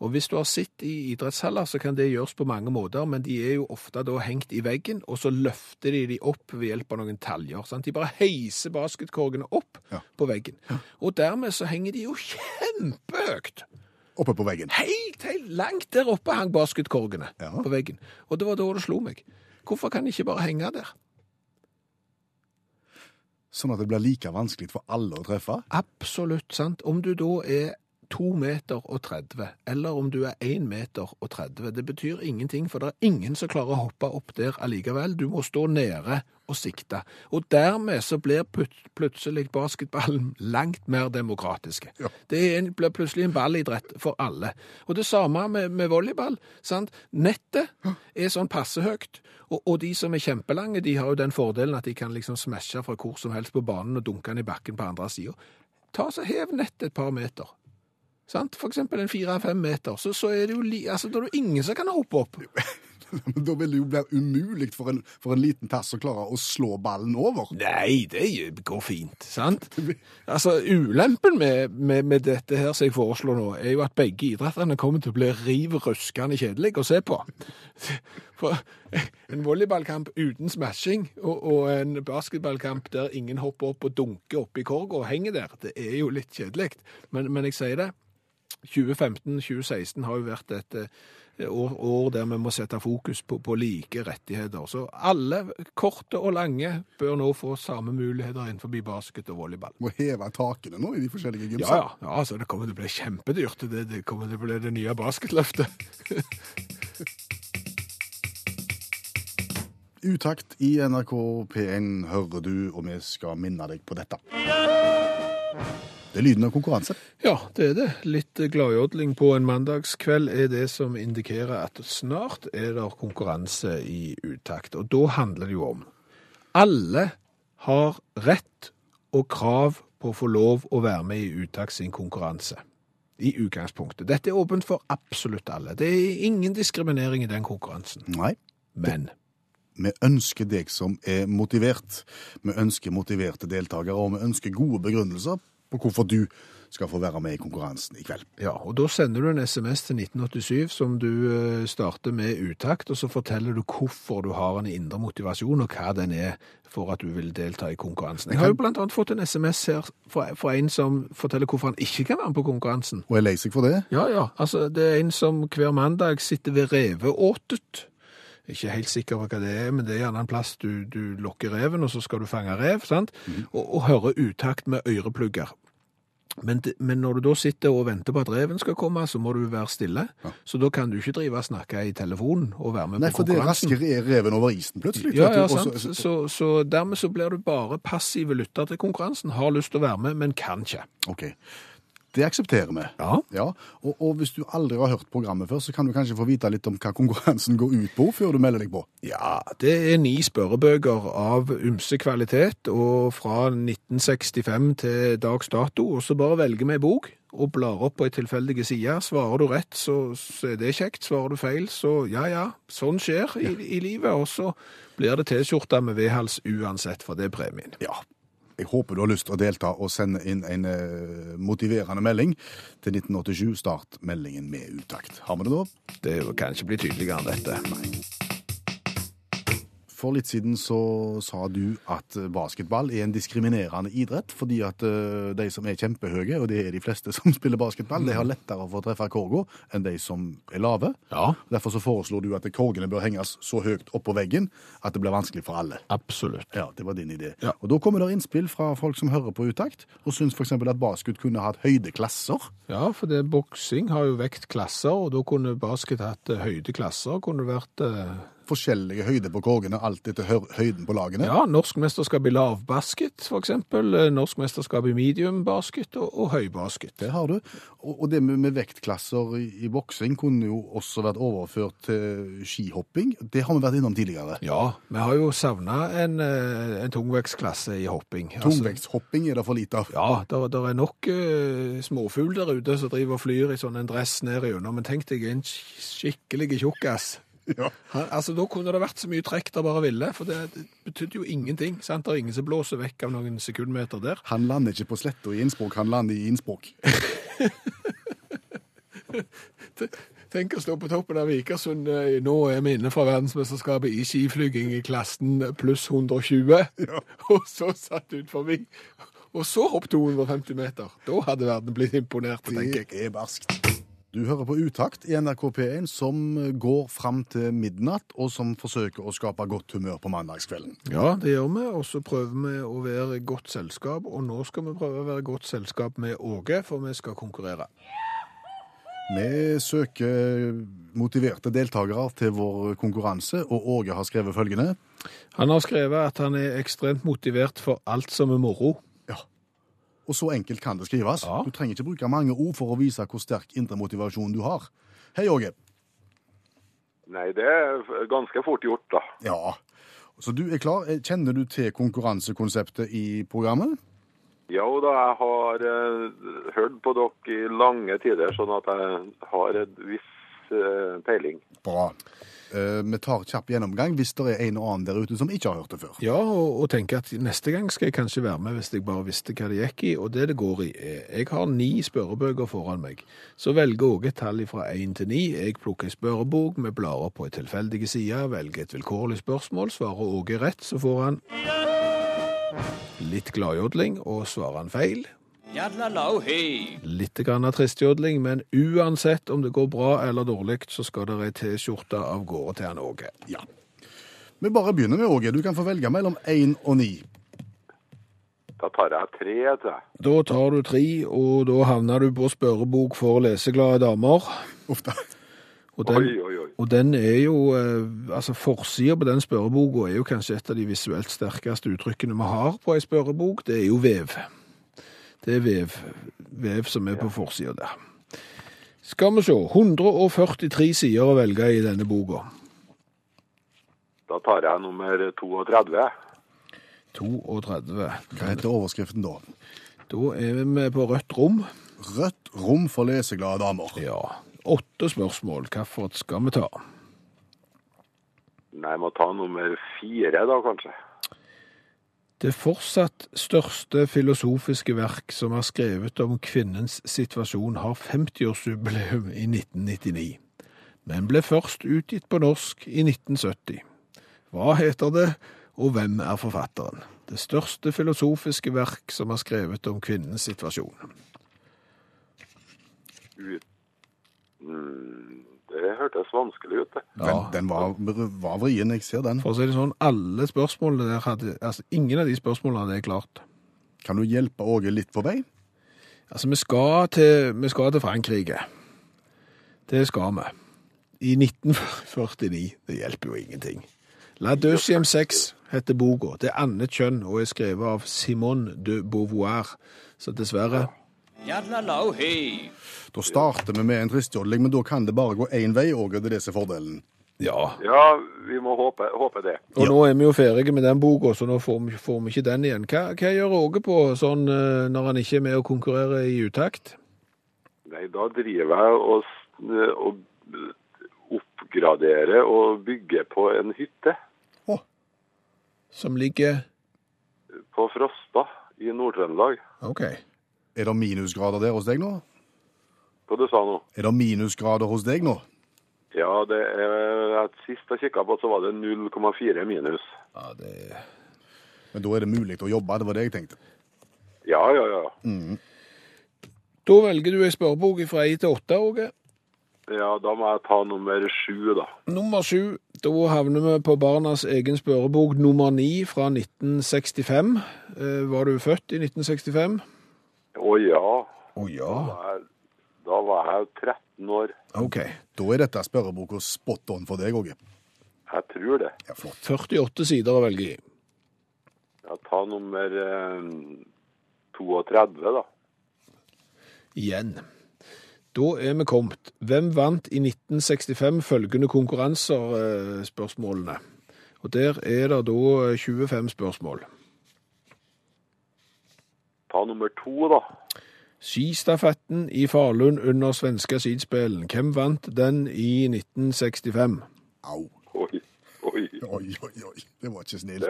S1: Og hvis du har sett i idrettshaller, så kan det gjøres på mange måter, men de er jo ofte da hengt i veggen, og så løfter de de opp ved hjelp av noen taljer. Sant? De bare heiser basketkorgene opp
S3: Ja.
S1: på veggen. Og dermed så henger de jo kjempehøyt.
S3: Oppe på veggen.
S1: Helt, helt langt der oppe hang basketkorgene
S3: Ja.
S1: på veggen. Og det var da det slo meg. Hvorfor kan de ikke bare henge der?
S3: Sånn at det blir like vanskelig for alle å treffe?
S1: Absolutt sant. Om du da er to meter og 30, eller om du er 1 meter og 30, det betyr ingenting, for det er ingen som klarer å hoppe opp der allikevel. Du må stå nede og sikte. Og dermed så blir plut- plutselig basketballen langt mer demokratisk.
S3: Ja.
S1: Det en, blir plutselig en ballidrett for alle. Og det samme med, med volleyball. sant? Nettet er sånn passe høyt, og, og de som er kjempelange, de har jo den fordelen at de kan liksom smashe fra hvor som helst på banen og dunke den i bakken på andre sida. Ta så Hev nettet et par meter. Sant? For eksempel en fire-fem meter. Så, så er det jo li altså, det er jo ingen som kan hoppe opp.
S3: Men da vil det jo bli umulig for en, for en liten tass å klare å slå ballen over.
S1: Nei, det går fint, sant? Altså, ulempen med, med, med dette her som jeg foreslår nå, er jo at begge idrettene kommer til å bli riv ruskende kjedelig å se på. For en volleyballkamp uten smashing og, og en basketballkamp der ingen hopper opp og dunker opp i korga og henger der, det er jo litt kjedelig. Men, men jeg sier det, 2015-2016 har jo vært et eh, år, år der vi må sette fokus på, på like rettigheter. Så alle, korte og lange, bør nå få samme muligheter innenfor basket og volleyball.
S3: Må heve takene nå i de forskjellige
S1: Ja,
S3: gymsene.
S1: ja, ja altså, det kommer til å bli kjempedyrt. Det, det kommer til å bli det nye basketløftet.
S3: Utakt i NRK P1 hører du, og vi skal minne deg på dette. Det er lyden av konkurranse.
S1: Ja, det er det. Litt gladjodling på en mandagskveld er det som indikerer at snart er det konkurranse i utakt. Og da handler det jo om alle har rett og krav på å få lov å være med i utakt sin konkurranse. I utgangspunktet. Dette er åpent for absolutt alle. Det er ingen diskriminering i den konkurransen.
S3: Nei,
S1: Men
S3: vi ønsker deg som er motivert. Vi ønsker motiverte deltakere, og vi ønsker gode begrunnelser på hvorfor du skal få være med i konkurransen i kveld.
S1: Ja, og da sender du en SMS til 1987 som du eh, starter med utakt, og så forteller du hvorfor du har en indre motivasjon, og hva den er for at du vil delta i konkurransen. Jeg har jo annet fått en SMS her fra, fra en som forteller hvorfor han ikke kan være med på konkurransen.
S3: Og er lei seg for det?
S1: Ja, ja, altså det er en som hver mandag sitter ved reveåtet Ikke helt sikker på hva det er, men det er gjerne en plass du, du lokker reven, og så skal du fange rev, sant? Og, og høre utakt med øreplugger. Men, men når du da sitter og venter på at reven skal komme, så må du være stille. Så da kan du ikke drive og snakke i telefonen og være med
S3: Nei,
S1: på
S3: for det er
S1: konkurransen.
S3: raskere er reven over isen plutselig.
S1: Ja, ja,
S3: sant. så-
S1: sant. Så, så dermed så blir du bare passive lytter til konkurransen. Har lyst til å være med, men kan ikke.
S3: Ok, det aksepterer vi.
S1: Ja.
S3: Ja, og, og hvis du aldri har hørt programmet før, så kan du kanskje få vite litt om hva konkurransen går ut på før du melder deg på.
S1: Ja, det er ni spørrebøker av ymse kvalitet, og fra 1965 til dags dato. Og så bare velger vi en bok og blar opp på ei tilfeldig side. Svarer du rett, så, så er det kjekt. Svarer du feil, så ja ja, sånn skjer i, i livet. Og så blir det T-skjorte med vedhals uansett, for det er premien.
S3: Ja, jeg håper du har lyst til å delta og sende inn en eh, motiverende melding til 1987. Start meldingen med utakt. Har vi det da?
S1: Det kan ikke bli tydeligere enn dette.
S3: For litt siden så sa du at basketball er en diskriminerende idrett, fordi at eh, de som er kjempehøye, og det er de fleste som spiller basketball, de har lettere for å treffe korga enn de som er lave.
S1: Ja,
S3: Derfor så foreslår du at korgene bør henges så høyt opp på veggen at det blir vanskelig for alle.
S1: absolutt.
S3: Ja, det var din idé.
S1: Ja.
S3: Og da kommer det innspill fra folk som hører på utakt, og syns f.eks. at basket kunne hatt høydeklasser.
S1: Ja, for det boksing har jo vektklasser, og da kunne basket hatt eh, høydeklasser. Kunne vært eh,
S3: Forskjellige høyder på korgene, alt etter høyden på lagene.
S1: Ja, norsk mesterskap i lavbasket, eksempel. eh, Norsk mesterskap i mediumbasket og, og høybasket.
S3: Det har du. Og, og det med, med vektklasser i, i boksing kunne jo også vært overført til skihopping. Det har vi vært innom tidligere.
S1: Ja, vi har jo savna en, eh, en tungvektsklasse i hopping. Altså,
S3: Tungvektshopping er det for lite av.
S1: ja, der er nok uh, småfugl der ute som driver og flyr i sånn en dress ned igjennom. Men tenk deg en skikkelig tjukkas.
S3: Ja.
S1: Han, altså, Da kunne det vært så mye trekk der bare ville, for det, det betydde jo ingenting. sant? Det er ingen som blåser vekk av noen sekundmeter der.
S3: Han lander ikke på sletta i Innsbruck, han lander i Innsbruck.
S1: Tenk å stå på toppen av Vikersund. eh, Nå er vi inne fra verdensmesterskapet i skiflyging i klassen pluss 120. Og så satt ut forbi. Og så hopp 250 meter. Da hadde verden blitt imponert, tenker jeg.
S3: Det er barskt. Du hører på Utakt i NRK P1, som går fram til midnatt, og som forsøker å skape godt humør på mandagskvelden.
S1: Ja, det gjør vi. Og så prøver vi å være godt selskap. Og nå skal vi prøve å være godt selskap med Åge, for vi skal konkurrere.
S3: Vi søker motiverte deltakere til vår konkurranse, og Åge har skrevet følgende.
S1: Han har skrevet at han er ekstremt motivert for alt som er moro.
S3: Ja. Og så enkelt kan det skrives.
S1: Ja.
S3: Du trenger ikke bruke mange ord for å vise hvor sterk indre motivasjon du har. Hei, Åge.
S7: Nei, det er ganske fort gjort, da.
S3: Ja. Så du er klar. Kjenner du til konkurransekonseptet i programmet?
S7: Jo da, jeg har eh, hørt på dere i lange tider, sånn at jeg har en viss eh, peiling.
S3: Bra. Eh, vi tar kjapp gjennomgang hvis det er en og annen der ute som ikke har hørt det før.
S1: Ja, og, og tenker at neste gang skal jeg kanskje være med hvis jeg bare visste hva det gikk i. Og det det går i er Jeg har ni spørrebøker foran meg. Så velger Åge et tall fra én til ni. Jeg plukker en spørrebok, vi blar på en tilfeldig side, velger et vilkårlig spørsmål. Svarer Åge rett, så får han litt gladjodling, og svarer han feil. Litt grann av tristjodling, men uansett om det går bra eller dårlig, så skal det ei T-skjorte av gårde til han Åge.
S3: Ja. Vi bare begynner med Åge. Du kan få velge mellom én og ni.
S7: Da tar jeg tre, etter jeg.
S1: Da tar du tre, og da havner du på spørrebok for leseglade damer.
S3: Uff da.
S1: Og den,
S7: Oi, oi, oi.
S1: og den er jo eh, Altså, forsida på den spørreboka er jo kanskje et av de visuelt sterkeste uttrykkene vi har på ei spørrebok. Det er jo vev. Det er vev, vev som er på forsida der. Skal vi se. 143 sider å velge i denne boka.
S7: Da tar jeg nummer 32.
S1: 32.
S3: Hva heter overskriften da?
S1: Da er vi på rødt rom.
S3: Rødt rom for leseglade damer.
S1: Ja. Åtte spørsmål. Hvilket skal vi ta?
S7: Nei, jeg må ta nummer fire, da, kanskje.
S1: Det fortsatt største filosofiske verk som er skrevet om kvinnens situasjon, har 50-årsjubileum i 1999, men ble først utgitt på norsk i 1970. Hva heter det, og hvem er forfatteren? Det største filosofiske verk som er skrevet om kvinnens situasjon.
S7: Ut... det hørtes vanskelig ut. det.
S3: Men den var, var vrien, jeg ser den.
S1: For å si det sånn, alle spørsmålene der hadde Altså, ingen av de spørsmålene hadde jeg klart.
S3: Kan du hjelpe Åge litt på vei?
S1: Altså, vi skal til, vi skal til Frankrike. Det skal vi. I 1949. Det hjelper jo ingenting. La deuxième sex heter boka. Det er annet kjønn og er skrevet av Simone de Beauvoir. Så dessverre
S3: Da starter vi med en tristjodling, men da kan det bare gå én vei, Åge. Det er det som er fordelen.
S1: Ja.
S7: Ja, vi må håpe, håpe det.
S1: Og nå er vi jo ferdige med den boka, så nå får vi, får vi ikke den igjen. Hva, hva gjør Åge på sånn eh, når han ikke er med og konkurrerer i utakt?
S7: Nei, da driver jeg og, s- og oppgraderer og bygger på en hytte
S1: Som ligger
S7: på Frosta i Nord-Trøndelag.
S1: OK.
S3: Er det minusgrader der hos deg nå?
S7: Hva du sa nå?
S3: Er det minusgrader hos deg nå?
S7: Ja, det er, at sist jeg kikket på, så var det 0,4 minus.
S1: Ja, det
S3: Men da er det mulig å jobbe, det var det jeg tenkte.
S7: Ja, ja, ja.
S1: Da velger du ei spørrebok fra 1 til 8, Åge.
S7: Ja, da må jeg ta nummer sju, da.
S1: Nummer sju. Da havner vi på barnas egen spørrebok nummer ni fra 1965. Eh, var du født i 1965?
S7: Å ja,
S1: Å ja.
S7: jeg, da var jeg 13 år.
S1: OK.
S3: Da er dette spørreboka spot on for deg, Åge.
S7: Jeg tror det.
S3: Ja, flott.
S1: 48 sider å velge i.
S7: Ja, ta nummer eh, 32, da.
S1: Igjen. Da er vi kommet. Hvem vant i 1965 følgende konkurranser, eh, spørsmålene? Og der er det da 25 spørsmål.
S7: Ta nummer to, da.
S1: Skistafetten i Falun under svenske skispillen. Hvem vant den i 1965?
S3: Au.
S7: Oi, oi.
S3: Oi, oi, oi. Det var ikke snilt.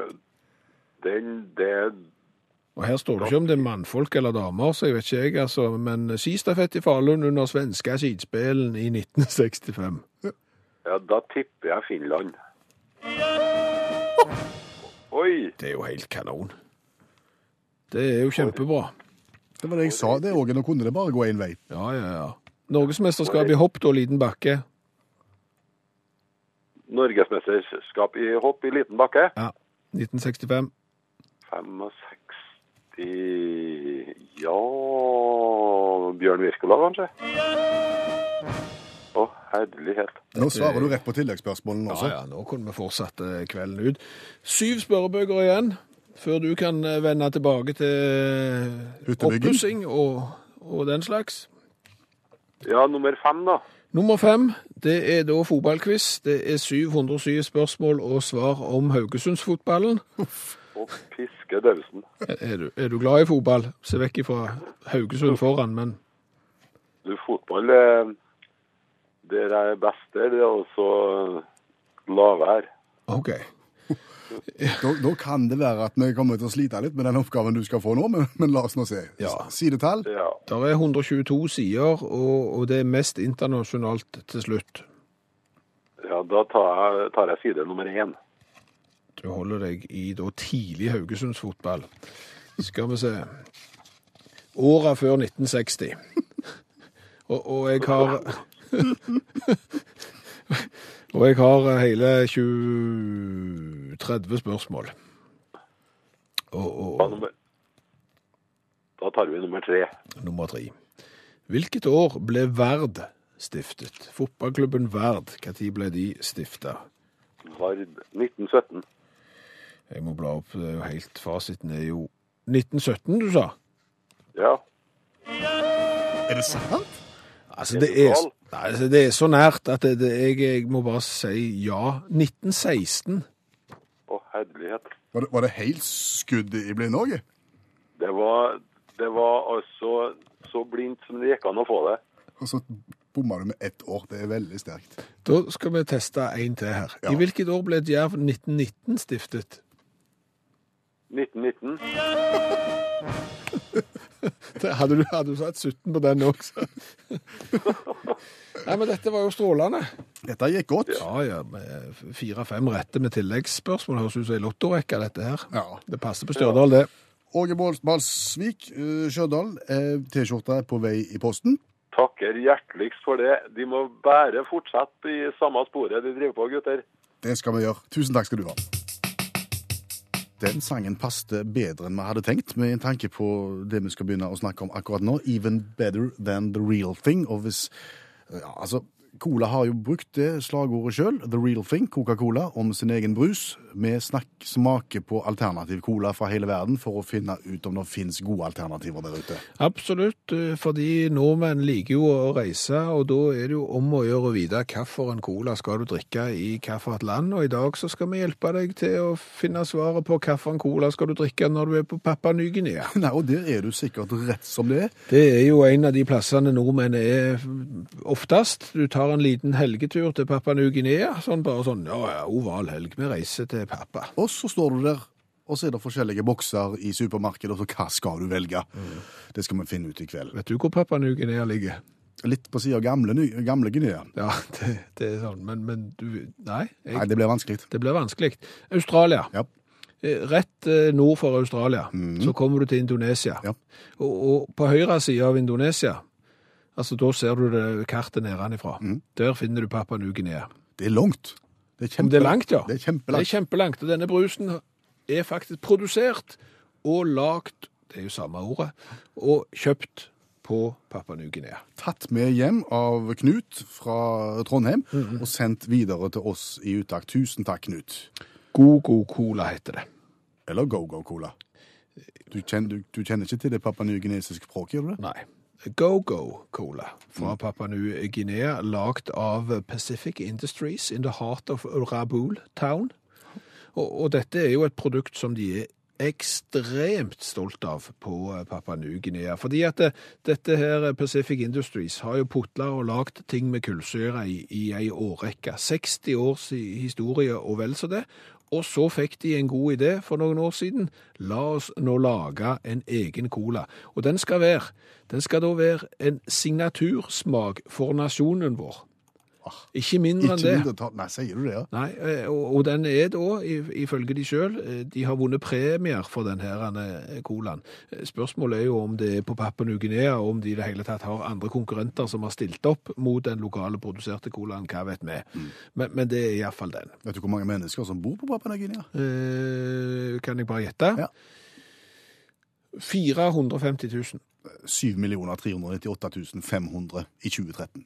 S7: Den, den,
S1: Og her står det ikke om det er mannfolk eller damer, så jeg vet ikke jeg, altså. Men skistafett i Falun under svenske skispillen i 1965.
S7: Ja, da tipper jeg Finland. Oi!
S1: Det er jo helt kanon. Det er jo kjempebra.
S3: Det var det jeg sa, det, Åge. Nå kunne det bare gå én vei.
S1: Ja, ja, ja. Norgesmesterskap i hopp da, liten bakke.
S7: Norgesmesterskap i hopp i liten bakke.
S1: Ja. 1965.
S7: 65 Ja Bjørn Wirkola, kanskje? Å, herlighet.
S3: Nå svarer du rett på tilleggsspørsmålene også.
S1: ja, ja, nå kunne vi fortsatt kvelden ut. Syv spørrebøker igjen, før du kan eh, vende tilbake til
S3: Hyttebygging.
S1: oppussing og, og den slags.
S7: Ja, nummer fem, da.
S1: Nummer fem, det er da fotballquiz. Det er 707 spørsmål og svar om Haugesundsfotballen.
S7: Og piske dausen.
S1: Er, er, du, er du glad i fotball? Se vekk ifra Haugesund foran, men
S7: Du, fotball eh, Der jeg er best der, det er også lavvær.
S1: OK.
S3: Da, da kan det være at vi kommer til å slite litt med den oppgaven du skal få nå, men, men la oss nå se.
S1: Ja.
S3: Sidetall?
S7: Ja.
S1: Det er 122 sider, og, og det er mest internasjonalt til slutt.
S7: ja, da tar jeg, tar jeg side nummer én.
S1: Du holder deg i da tidlig Haugesundsfotball. Skal vi se Åra før 1960. Og, og jeg har Og jeg har hele 20 30 spørsmål. Og, og, da,
S7: nummer, da tar vi nummer tre.
S1: nummer tre. Hvilket år ble Verd stiftet? Fotballklubben Verd, når ble de stifta?
S7: Vard 1917.
S1: Jeg må bla opp, det er jo helt Fasiten er jo 1917, du sa?
S7: Ja.
S3: Er det sant?
S1: Altså, det er, nei, altså, det er så nært at det, det, jeg, jeg må bare si ja. 1916.
S7: Herlighet.
S3: Var det, var det helt skudd i blinde, òg?
S7: Det var, det var altså så blindt som det gikk an å få det.
S3: Og så bomma du med ett år. Det er veldig sterkt.
S1: Da skal vi teste en til her.
S3: Ja.
S1: I hvilket år ble Djerv 1919 stiftet?
S7: 1919.
S1: Det hadde du, hadde du satt 17 på den også. Nei, men dette var jo strålende.
S3: Dette gikk godt.
S1: Ja, ja, fire-fem rette med tilleggsspørsmål. Høres ut som ei lottorekke, dette her.
S3: Ja.
S1: Det passer på Stjørdal, det.
S3: Åge Balsvik, eh, Stjørdal. eh, T-skjorta er på vei i posten.
S7: takker hjerteligst for det. De må bare fortsette i samme sporet de driver på, gutter.
S3: Det skal vi gjøre. Tusen takk skal du ha. Den sangen passet bedre enn vi hadde tenkt, med en tanke på det vi skal begynne å snakke om akkurat nå. Even better than the real thing. Og hvis ja, altså, Cola har jo brukt det slagordet sjøl, the real thing, Coca-Cola, om sin egen brus. Vi snakk, smaker på alternativ cola fra hele verden for å finne ut om det finnes gode alternativer der ute.
S1: Absolutt, eh, fordi nordmenn liker jo å reise, og da er det jo om å gjøre å vite hvilken cola skal du drikke i hvilket land. Og i dag så skal vi hjelpe deg til å finne svaret på hvilken cola skal du drikke når du er på Papua Ny-Guinea.
S3: Nei, og der er du sikkert rett som det er.
S1: Det er jo en av de plassene nordmenn er oftest. Du tar en liten helgetur til Papua Ny-Guinea, sånn bare sånn, ja, ja, oval helg, vi reiser til Papua.
S3: Og så står du der, og så er det forskjellige bokser i supermarkedet, og så hva skal du velge? Det skal vi finne ut i kveld.
S1: Vet du hvor Papua Ny-Guinea ligger?
S3: Litt på siden av gamle, gamle Guinea.
S1: Ja, det, det er sånn, men, men du, nei, jeg,
S3: Nei, det blir vanskelig.
S1: det blir vanskelig. Australia.
S3: Ja.
S1: Eh, Rett eh, nord for Australia, så kommer du til Indonesia.
S3: Ja.
S1: Og, og på høyre side av Indonesia, altså da ser du det kartet nedenifra. Der finner du Papua Ny-Guinea.
S3: Det er langt. Det er,
S1: det er langt, ja.
S3: Det er
S1: Det er kjempelangt. Og denne brusen er faktisk produsert og lagt, det er jo samme ordet, og kjøpt på Papua Ny-Guinea.
S3: Tatt med hjem av Knut fra Trondheim, og sendt videre til oss i uttak. Tusen takk, Knut.
S1: Go-Go Cola heter det.
S3: Eller Go-Go Cola. Du du, kjenner ikke til det papua-ny-guinesiske språket, gjør du det?
S1: Nei. Go-Go Cola fra Papua Ny-Guinea, lagd av Pacific Industries in the heart of Rabul Town. Og, og dette er jo et produkt som de er ekstremt stolt av på eh, Papua Ny-Guinea. Fordi at det, dette her eh, Pacific Industries har jo putla og lagd ting med kullsyre i, i ei årrekke. 60 års historie og vel så det. Og så fikk de en god idé for noen år siden. La oss nå lage en egen cola. Og den skal være, den skal da være en signatursmak for nasjonen vår. Ikke mindre enn
S3: Ikke
S1: det.
S3: mindretall. Nei, sier du det, ja?
S1: Nei, eh, og, og den er da, ifølge de sjøl, de har vunnet premier for denne eh, colaen. Eh, Spørsmålet er jo om det er på Papua Ny-Guinea, om de i det hele tatt har andre konkurrenter som har stilt opp mot den lokale produserte colaen, hva vet vi. Men, men det er iallfall den.
S3: Vet du hvor mange mennesker som bor på Papua Ny-Guinea?
S1: Eh, kan jeg bare gjette?
S3: Ja.
S1: 450 000.
S3: 7 398 500 i 2013.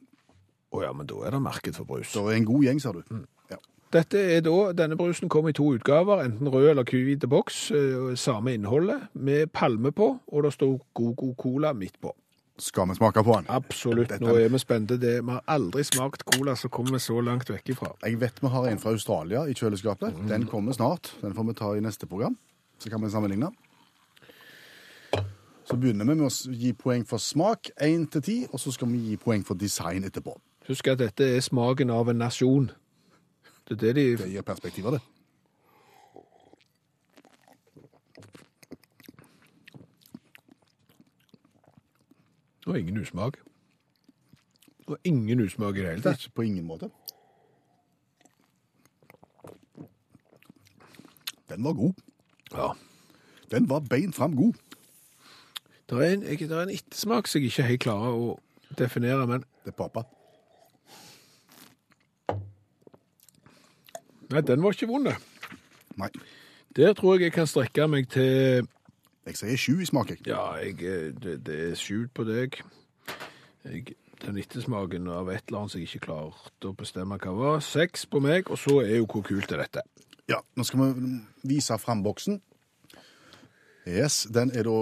S1: Å ja, men da er det marked for brus.
S3: Så en god gjeng, sa du. Ja.
S1: Dette er da, Denne brusen kom i to utgaver, enten rød eller hvit boks. eh, Samme innholdet, med palme på, og det står Go-Go Cola midt på.
S3: Skal vi smake på den?
S1: Absolutt. Nå er vi spente. Det, vi har aldri smakt cola som kommer så langt vekk ifra.
S3: Jeg vet vi har en fra Australia i kjøleskapet. Den kommer snart. Den får vi ta i neste program. Så kan vi sammenligne. Så begynner vi med å gi poeng for smak, 1 til 10, og så skal vi gi poeng for design etterpå.
S1: Husk at dette er smaken av en nasjon. Det er det de
S3: Det gir perspektiv av det.
S1: Det var ingen usmak. Det var ingen usmak i det hele tatt.
S3: Ikke på ingen måte. Den var god.
S1: Ja.
S3: Den var beint fram god.
S1: Det er en, jeg, er en ettersmak som jeg ikke helt klarer å definere, men
S3: Det er
S1: nei, den var ikke vond.
S3: Nei.
S1: Der tror jeg jeg kan strekke meg til
S3: Jeg sier sju i smak, jeg.
S1: Ja, jeg, eh, det, det er sju på deg. Jeg, den ettersmaken av et eller annet som jeg ikke klarte å bestemme hva var. Seks på meg, og så er jo hvor kult er dette.
S3: Ja, nå skal vi vise fram boksen. Yes, Den er da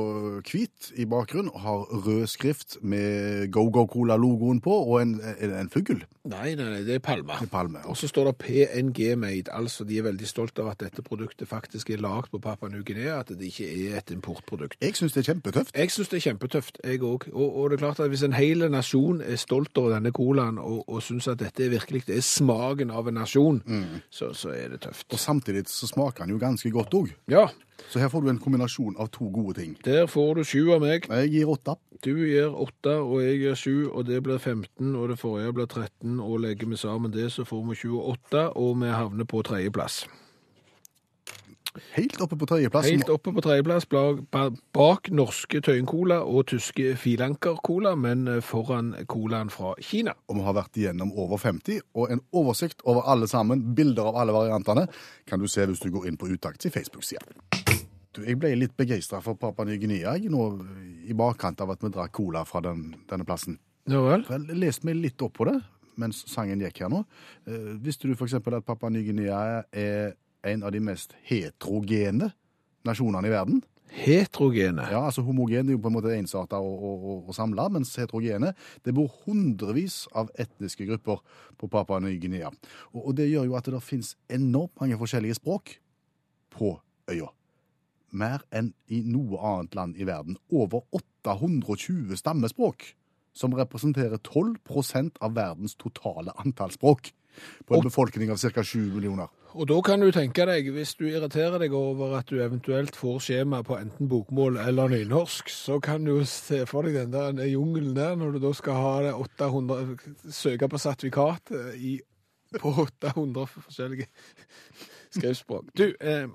S3: hvit i bakgrunn og har rød skrift med Go Go Cola-logoen på, og en, er det en fugl.
S1: Nei, nei, nei, det er palme.
S3: Det er palme,
S1: Og så står det PNG Made, altså de er veldig stolt av at dette produktet faktisk er lagd på Papua New-Guinea, at det ikke er et importprodukt.
S3: Jeg syns det er kjempetøft.
S1: Jeg syns det er kjempetøft, jeg òg. Og, og det er klart at hvis en hel nasjon er stolt over denne colaen og, og syns at dette virkelig det er smaken av en nasjon, så, så er det tøft.
S3: Og samtidig så smaker den jo ganske godt òg.
S1: Ja,
S3: Så her får du en kombinasjon av to gode ting.
S1: der får du sju av meg.
S3: Jeg gir åtte.
S1: Du gir åtte, og jeg gir sju, og det blir 15, og det forrige blir 13, og legger vi sammen det, så får vi 28, og vi havner på tredjeplass.
S3: Helt oppe på tredjeplass.
S1: Helt oppe på tredjeplass bak, norske Tøyen Cola og tyske Filanker Cola, men eh, foran colaen fra Kina.
S3: Og vi har vært igjennom over 50, og en oversikt over alle sammen, bilder av alle variantene, kan du se hvis du går inn på Utakts i Facebook-sida. Jeg ble litt begeistra for Papa Ny-Guinea i bakkant av at vi drakk cola fra den, denne plassen.
S1: Ja vel?
S3: Jeg leste meg litt opp på det mens sangen gikk her nå. Eh, visste du f.eks. at Papa Ny-Guinea er en av de mest heterogene nasjonene i verden?
S1: Heterogene.
S3: Ja, altså Homogene er jo på en måte ensarta og, og, og, samla, mens heterogene Det bor hundrevis av etniske grupper på Papua Ny-Guinea. Og, og det gjør jo at det finnes enormt mange forskjellige språk på øya. Mer enn i noe annet land i verden. Over 820 stammespråk, som representerer 12% av verdens totale antall språk. På en befolkning av ca. 7 millioner.
S1: Og da kan du tenke deg, hvis du irriterer deg over at du eventuelt får skjema på enten bokmål eller nynorsk, så kan du se for deg den der jungelen der, når du da skal ha det 800, søke på sertifikat eh, på 800 forskjellige skriftspråk. Du, eh,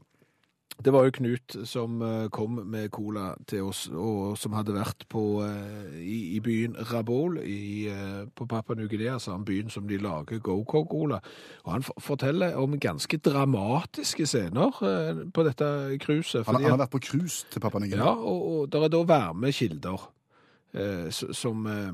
S1: det var jo Knut som eh, kom med cola til oss, og som hadde vært på, eh, i, i byen Rabol i, eh, på Papua Ny-Guinea, altså byen som de lager Go-Co-Cola. Og han forteller om ganske dramatiske scener på dette cruiset.
S3: Han, han har vært på cruise til Papua Ny-Guinea.
S1: ja, og, og det er da varmekilder eh, som eh,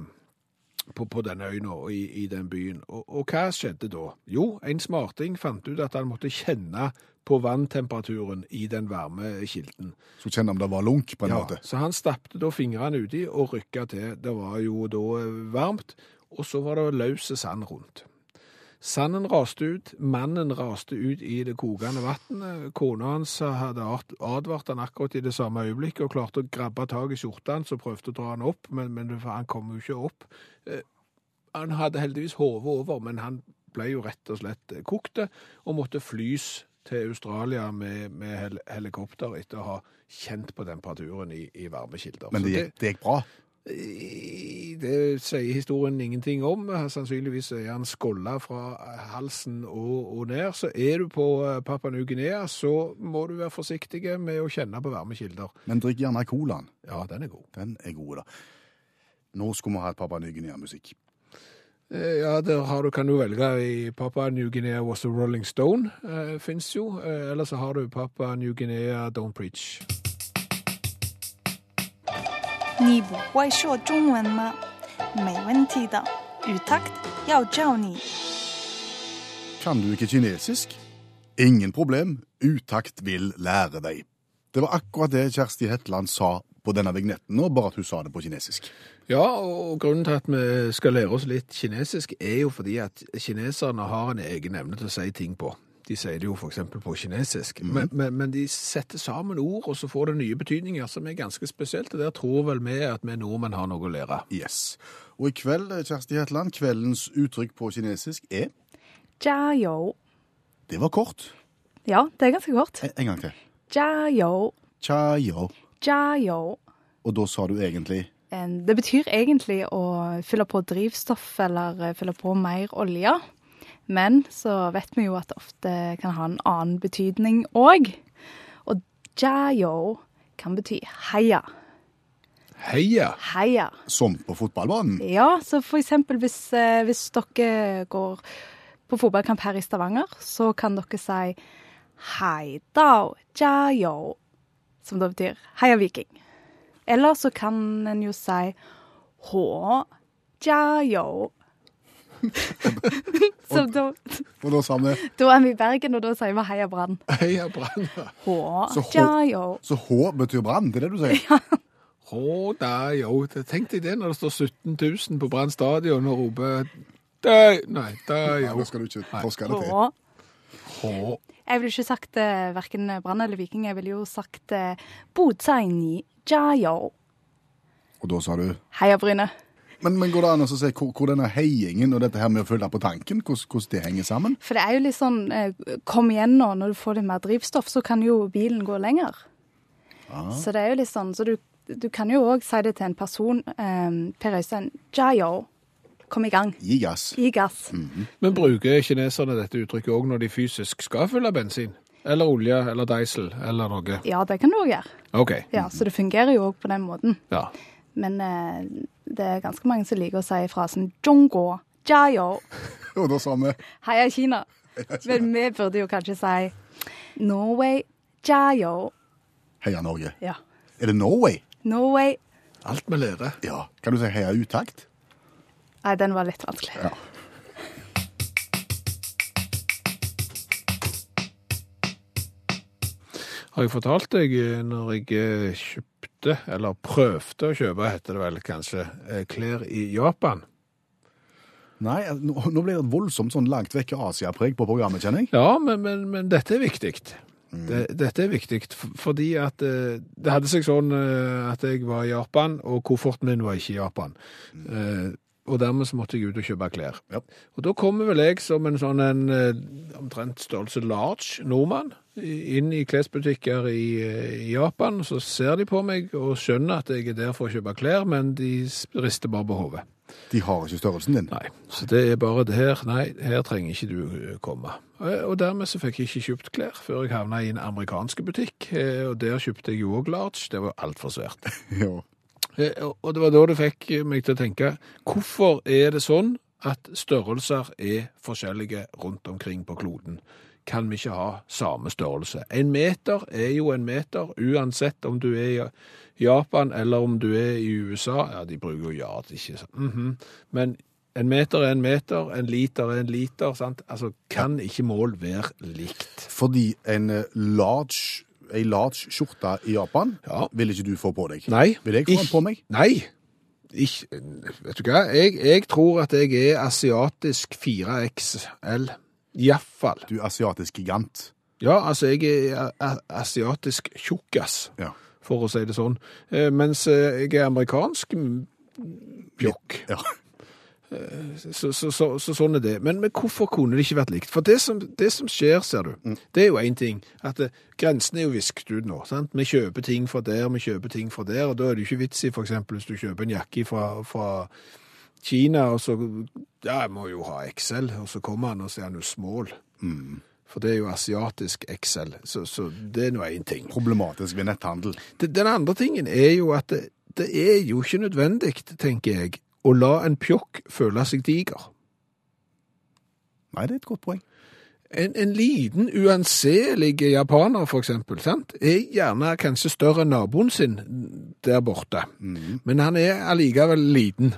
S1: på, på denne øya og i, i den byen. Og, og hva skjedde da? Jo, en smarting fant ut at han måtte kjenne på vanntemperaturen i den varme kilden.
S3: Så kjenne om det var lunk, på en
S1: Ja,
S3: måte.
S1: så han stappte da fingrene uti og rykka til. Det var jo da eh, varmt, og så var det løse sand rundt. Sanden raste ut, mannen raste ut i det kokende vannet. Kona hans hadde advart han akkurat i det samme øyeblikket og klarte å grabbe tak i skjorta hans og prøvde å dra han opp, men, men han kom jo ikke opp. Eh, Han hadde heldigvis hodet over, men han ble jo rett og slett eh, kokt og måtte flys til Australia med, med hel helikopter etter å ha kjent på temperaturen i, i varmekilder.
S3: Men det gikk, det gikk bra.
S1: Det sier historien ingenting om. Sannsynligvis er han skålla fra halsen og, og ned. Så er du på eh, Papua Ny-Guinea, så må du være forsiktig med å kjenne på varmekilder.
S3: Men drikk gjerne colaen.
S1: Ja, den er god.
S3: Den er god, da. Nå skulle vi ha Papua Ny-Guinea-musikk.
S1: Eh, ja, der har du, kan du velge i Papa New-Guinea Was a Rolling Stone. Eh, Fins jo. Eh, Eller så har du Papa New-Guinea Don't Preach.
S3: Kan du ikke kinesisk? Ingen problem, Utakt vil lære deg. Det var akkurat det Kjersti Hetland sa på denne vignetten nå, bare at hun sa det på kinesisk.
S1: Ja, og grunnen til at vi skal lære oss litt kinesisk, er jo fordi at kineserne har en egen evne til å si ting på. De sier det jo f.eks. på kinesisk. men, men, men de setter sammen ord, og så får det nye betydninger som er ganske spesielt. Og der tror vel vi at vi nordmenn har noe å lære.
S3: Yes. Og i kveld, Kjersti Hetland, kveldens uttrykk på kinesisk er
S8: Jiao.
S3: Det var kort.
S8: Ja, det er ganske kort.
S3: En, en gang til.
S8: 加油. Chayo. Jayo.
S3: Og da sa du egentlig?
S8: Det betyr egentlig å fylle på drivstoff eller eh, fylle på mer olje. Men så vet vi jo at det ofte kan ha en annen betydning òg. Og jayo kan bety heia.
S1: Heia.
S8: Heia.
S3: Som på fotballbanen?
S8: Ja, så for eksempel hvis, eh, hvis dere går på fotballkamp her i Stavanger, så kan dere si Hei dao jia yo, som da betyr heia viking. Eller så kan en jo si hå jia yo. så da,
S3: Og da sa vi
S8: da er vi i Bergen, og da sier vi heia Brann.
S1: Heia Brann!
S8: Hå
S3: Så hå-
S8: jia yo.
S3: Så H betyr brann, det er det du sier?
S1: Hå da, jo. Tenk deg det når det står 17 000 på Brann stadion og roper Nei, da,
S3: yo.
S1: jo.
S3: da skal du ikke forske det til.
S8: Hå. Jeg ville ikke sagt uh, verken Brann eller Viking. Jeg ville jo sagt uh, Bodsaini Jayo.
S3: Og da sa du
S8: Heia Bryne.
S3: Men, men går det an å se hvor, hvor denne heiingen og dette her med å følge på tanken, hvordan, hvordan det henger sammen?
S8: For det er jo litt sånn eh, Kom igjen nå, når du får litt mer drivstoff, så kan jo bilen gå lenger. Så det er jo litt sånn Så du, du kan jo òg si det til en person. Eh, per Øystein, jayo. Kom i gang.
S3: Gi gass.
S8: Gi gass.
S1: Men bruker kineserne dette uttrykket òg når de fysisk skal fylle bensin? Eller olje, eller diesel, eller noe.
S8: Ja, det kan du òg gjøre.
S1: OK.
S8: Ja, så det fungerer jo òg på den måten.
S1: Ja.
S8: Men eh, det er ganske mange som liker å si frasen 'Zhongguo, jiao,
S3: Og da sa vi
S8: heia Kina'. Men vi burde jo kanskje si 'Norway, jiao'.
S3: Heia Norge.
S8: Ja.
S3: Er det Norway?
S8: Norway
S1: Alt vi lærer.
S3: Ja. Kan du si heia utakt?
S8: Nei, den var litt vanskelig.
S3: Ja.
S1: Har jeg fortalt deg eh, når jeg eh, kjøpte, eller prøvde å kjøpe, heter det vel kanskje, eh, klær i Japan?
S3: Nei, nå, blir ble det et voldsomt sånn langt vekk Asia-preg på programmet, kjenner jeg.
S1: Ja, men, men, men dette er viktig. Det, dette er viktig fordi at det hadde seg sånn at jeg var i Japan, og kofferten min var ikke i Japan. Eh, og dermed så måtte jeg ut og kjøpe klær.
S3: Ja.
S1: Og da kommer vel jeg som en sånn en eh, omtrent størrelse large nordmann inn i klesbutikker i, eh, i Japan. Så ser de på meg og skjønner at jeg er der for å kjøpe klær, men de rister bare på hodet.
S3: De har ikke størrelsen din.
S1: Nei, så det er bare det her. Nei, her trenger ikke du eh, komme. Og dermed så fikk jeg ikke kjøpt klær før jeg havna i en amerikansk butikk. Og der kjøpte jeg jo òg large. Det var altfor svært.
S3: Ja.
S1: Eh, og- det var da det fikk meg til å tenke hvorfor er det sånn at størrelser er forskjellige rundt omkring på kloden? Kan vi ikke ha samme størrelse? En meter er jo en meter, uansett om du er i Japan eller om du er i USA. Ja, de bruker jo yard, ikke sant? Mhm. Men en meter er en meter, en liter er en liter. sant? Altså, Kan ikke mål være likt?
S3: Fordi en eh, large, ei large skjorte i Japan
S1: Ja.
S3: vil ikke du få på deg.
S1: Nei.
S3: Vil jeg få den på meg?
S1: Nei. Ikke, vet du hva? Jeg, jeg tror at jeg er asiatisk 4XL. Iallfall.
S3: Du er asiatisk gigant.
S1: Ja, altså jeg er a- a- asiatisk tjukkas,
S3: Ja.
S1: for å si det sånn. Eh, Mens eh, jeg er amerikansk mm, pjokk.
S3: Ja.
S1: Så, så, så, så sånn er det. Men, men hvorfor kunne det ikke vært likt? For det som, det som skjer, ser du, det er jo én ting. At eh, grensene er jo visket ut nå. sant? Vi kjøper ting fra der, vi kjøper ting fra der. Og da er det jo ikke vits i f.eks. hvis du kjøper en jakke fra, fra Kina, og så Ja, jeg må jo ha XL, og så kommer han, og så er han jo small. For det er jo asiatisk XL, så, så det er nå én ting.
S3: Problematisk ved netthandel.
S1: Den, Den andre tingen er jo at det, det er jo ikke nødvendig, tenker jeg, å la en pjokk føle seg diger.
S3: Nei, det er et godt poeng.
S1: En, en liten, uanselig japaner, for eksempel, sant? er gjerne kanskje større enn naboen sin der borte. Men han er allikevel liten.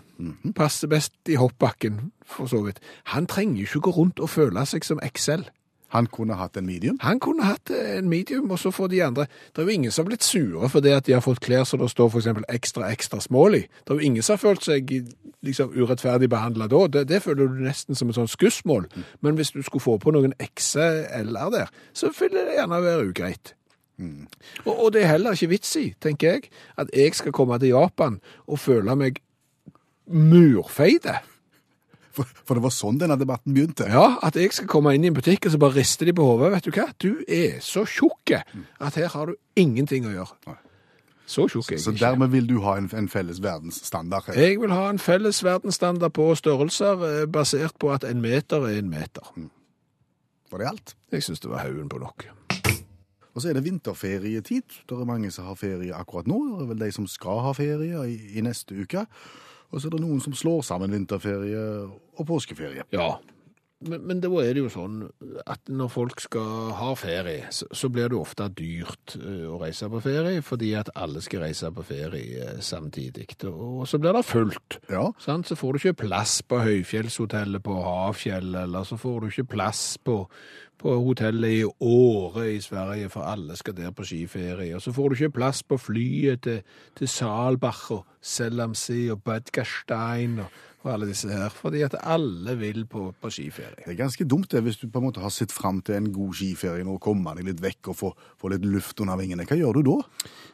S1: Passer best i hoppbakken, for så vidt. Han trenger ikke gå rundt og føle seg som XL.
S3: Han kunne hatt en medium.
S1: Han kunne hatt en medium, og så får de andre Det er jo ingen som har blitt sure fordi at de har fått klær som det står for ekstra, ekstra small i. Det er jo ingen som har følt seg liksom urettferdig behandla da. Det, det føler du nesten som et sånt skussmål. Men hvis du skulle få på noen XL-er der, så ville det gjerne være ugreit. Og, og det er heller ikke vits i, tenker jeg, at jeg skal komme til Japan og føle meg murfeide.
S3: For, for det var sånn denne debatten begynte.
S1: Ja, at jeg skal komme inn i en butikk og så bare riste de på hodet. Vet du hva? Du er så tjukk at her har du ingenting å gjøre. Så tjukk er jeg ikke.
S3: Så dermed vil du ha en, en felles verdensstandard. her.
S1: Jeg vil ha en felles verdensstandard på størrelser eh, basert på at en meter er en meter.
S3: Var det alt?
S1: Jeg syns det var haugen på nok.
S3: Og så er det vinterferietid. Det er mange som har ferie akkurat nå. Det er vel de som skal ha ferie i, i neste uke. Og så er det noen som slår sammen vinterferie og påskeferie.
S1: Ja, men, men da er det jo sånn at når folk skal ha ferie, så, så blir det ofte dyrt eh, å reise på ferie, fordi at alle skal reise på ferie eh, samtidig. Og så blir det fullt.
S3: Ja.
S1: Sant? Så får du ikke plass på høyfjellshotellet på Havfjell, eller så får du ikke plass på, på hotellet i Åre i Sverige, for alle skal der på skiferie. Og så får du ikke plass på flyet til, til Saalbach og Selamsee og Badgerstein og, og alle disse her, fordi at alle vil på, på skiferie.
S3: Det er ganske dumt det, hvis du på en måte har sett fram til en god skiferie nå, komme deg litt vekk og få, få litt luft under vingene. Hva gjør du da?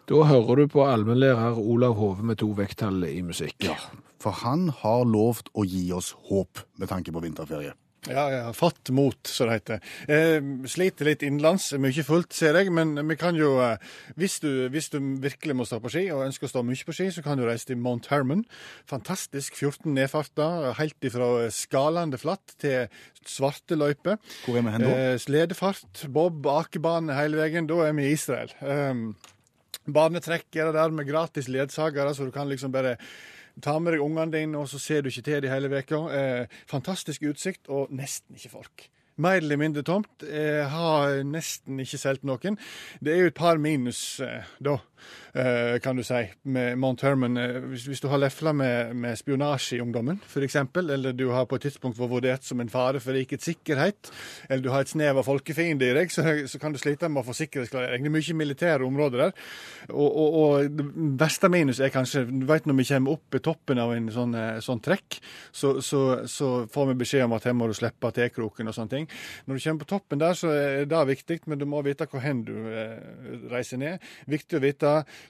S1: Da hører du på allmennlærer Olav Hove med to vekttall i musikk.
S3: Ja, For han har lovt å gi oss håp med tanke på vinterferie.
S4: Ja, jeg har fått mot, som det heter. Eh, sliter litt innenlands, mye fullt, ser jeg. Men vi kan jo, eh, hvis du, hvis du virkelig må stå på ski, og ønsker å stå mye på ski, så kan du reise til Mount Herman. Fantastisk. 14 nedfarter, helt ifra skalende flatt til svarte løyper.
S3: Hvor er vi hen da?
S4: Eh, sledefart, bob, akebane hele veien. Da er vi i Israel. Eh, Barnetrekk er det der med gratis ledsagere, så du kan liksom bare ta med deg ungene dine, og så ser du ikke til dem hele veka. Eh, fantastisk utsikt, og nesten ikke folk. Mer eller mindre tomt. Eh, har nesten ikke solgt noen. Det er jo et par minus eh, da, kan du si, med Mount Hermon. Eh, Hvis, hvis du har lefla med, med spionasje i ungdommen, f.eks., eller du har på et tidspunkt vært vurdert som en fare for rikets sikkerhet, eller du har et snev av folkefiende i deg, så, så kan du slite med å få sikkerhetsklarering. Det er mye militære områder der. Og, og, og det verste minus er kanskje du vet Når vi kommer opp i toppen av en sånn, eh, sånn trekk, så, så, så får vi beskjed om at her må du slippe T-kroken og sånne ting. Når du kommer på toppen der, så er det viktig, men du må vite hvor hen du eh, reiser ned. Viktig å vite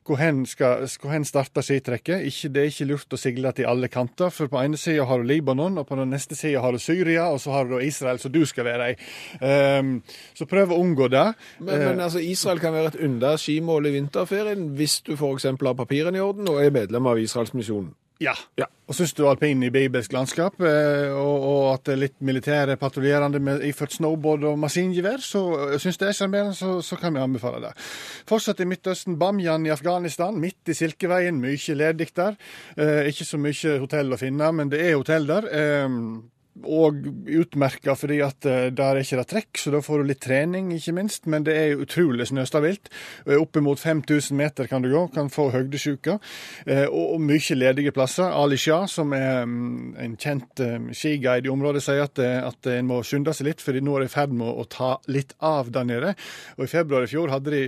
S4: hvor hen, skal, hvor hen starter skitrekket. Ikke, det er ikke lurt å sigle til alle kanter, for på ene sida har du Libanon, og på den neste sida har du Syria, og så har du Israel, som du skal være i. Um, så prøv å unngå det.
S1: Men, men altså, Israel kan være et under skimål i vinterferien hvis du f.eks. har papirene i orden og er medlem av Israelsmisjonen.
S4: Ja.
S1: Ja.
S4: Og syns du alpin i bibelsk landskap, eh, og, og at det er litt militære patruljerende med iført snowboard og maskingevær, så eh, syns det er sjarmerende, så, så kan vi anbefale det. Fortsatt i Midtøsten, Bamyan i Afghanistan, midt i Silkeveien, mye ledig der. Eh, ikke så mye hotell å finne, men det er hotell der. Eh, og utmerka fordi at eh, der er ikke det trekk, så da får du litt trening, ikke minst. Men det er utrolig snøstabilt. Eh, Oppimot 5000 meter kan du gå, kan få høydesjuke. Eh, og, mye ledige plasser. Ali Shah, som er mm, en kjent skiguide i området, sier at, at en må skynde seg litt, fordi nå er de i ferd med å ta litt av der nede. Og i februar i fjor hadde de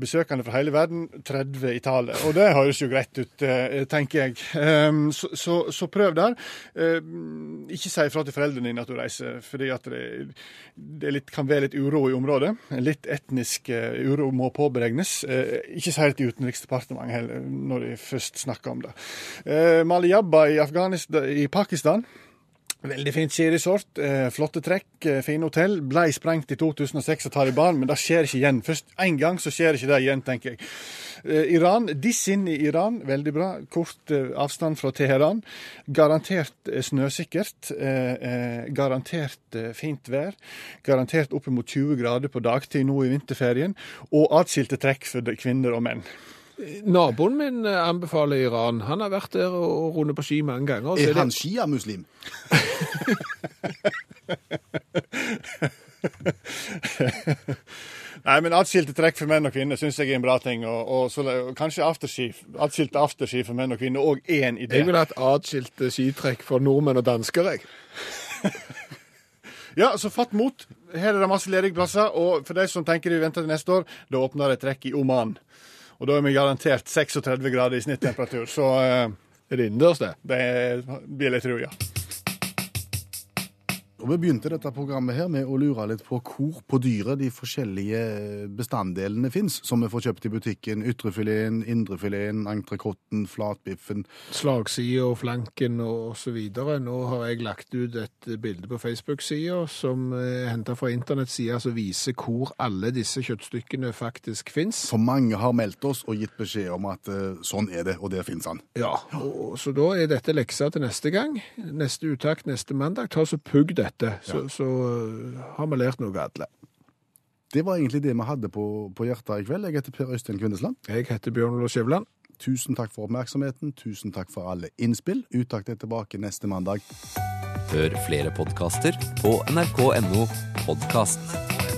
S4: besøkende fra hele verden, 30 i tallet. Og det høres jo greit ut, eh, tenker jeg. Ehm, Så, så, så prøv der. Ehm, Ikke si ifra til foreldrene dine at du reiser, fordi at det, det litt, kan være litt uro i området. Litt etnisk eh, uro må påberegnes. Eh, Ikke si det til Utenriksdepartementet heller, når de først snakker om det. Mali Maliyabba i, i Pakistan. Veldig fint skiresort, eh, flotte trekk, eh, fine hotell. Blei sprengt i 2006 av Taliban, men det skjer ikke igjen. Først én gang, så skjer ikke det igjen, tenker jeg. Eh, Iran, Dissin i Iran, veldig bra. Kort avstand fra Teheran. Garantert snøsikkert. Garantert fint vær. Garantert opp mot 20 grader på dagtid nå i vinterferien. Og atskilte trekk for kvinner og menn.
S1: Naboen min eh, anbefaler Iran. Han har vært der og rundet på ski mange ganger. så
S3: Er han Shia-muslim?
S4: Nei, men atskilte trekk for menn og kvinner syns jeg er en bra ting. Og, og, så, og kanskje afterski, atskilte afterski for menn og kvinner òg er en idé.
S1: Jeg ville hatt atskilte skitrekk for nordmenn og dansker, jeg.
S4: Ja, så fatt mot. Her er det masse ledige plasser. Og for de som tenker de venter til neste år, da åpner det trekk i Oman. Og da er vi garantert 36 grader i snittemperatur. Så eh,
S1: Er det innendørs, det?
S4: det blir litt rolig, ja.
S3: Og Vi begynte dette programmet her med å lure litt på hvor på dyret de forskjellige bestanddelene fins, som vi får kjøpt i butikken. Ytrefileten, indrefileten, entrecôten, flatbiffen.
S1: Slagsida og flanken og så videre. Nå har jeg lagt ut et bilde på Facebook-sida som er henta fra internettsida som viser hvor alle disse kjøttstykkene faktisk fins.
S3: For mange har meldt oss og gitt beskjed om at eh, sånn er det, og der fins han.
S1: Ja, og, så da er dette leksa til neste gang. Neste uttak neste mandag. Ta så pugg dette, så, så uh, har vi lært noe alle.
S3: Det var egentlig det vi hadde på, på hjertet i kveld. Jeg heter Per Øystein Kvindesland.
S1: Jeg heter Bjørn Olav Skjæveland.
S3: Tusen takk for oppmerksomheten. Tusen takk for alle innspill. Utakt er tilbake neste mandag.
S9: Hør flere podkaster på nrk.no podkast.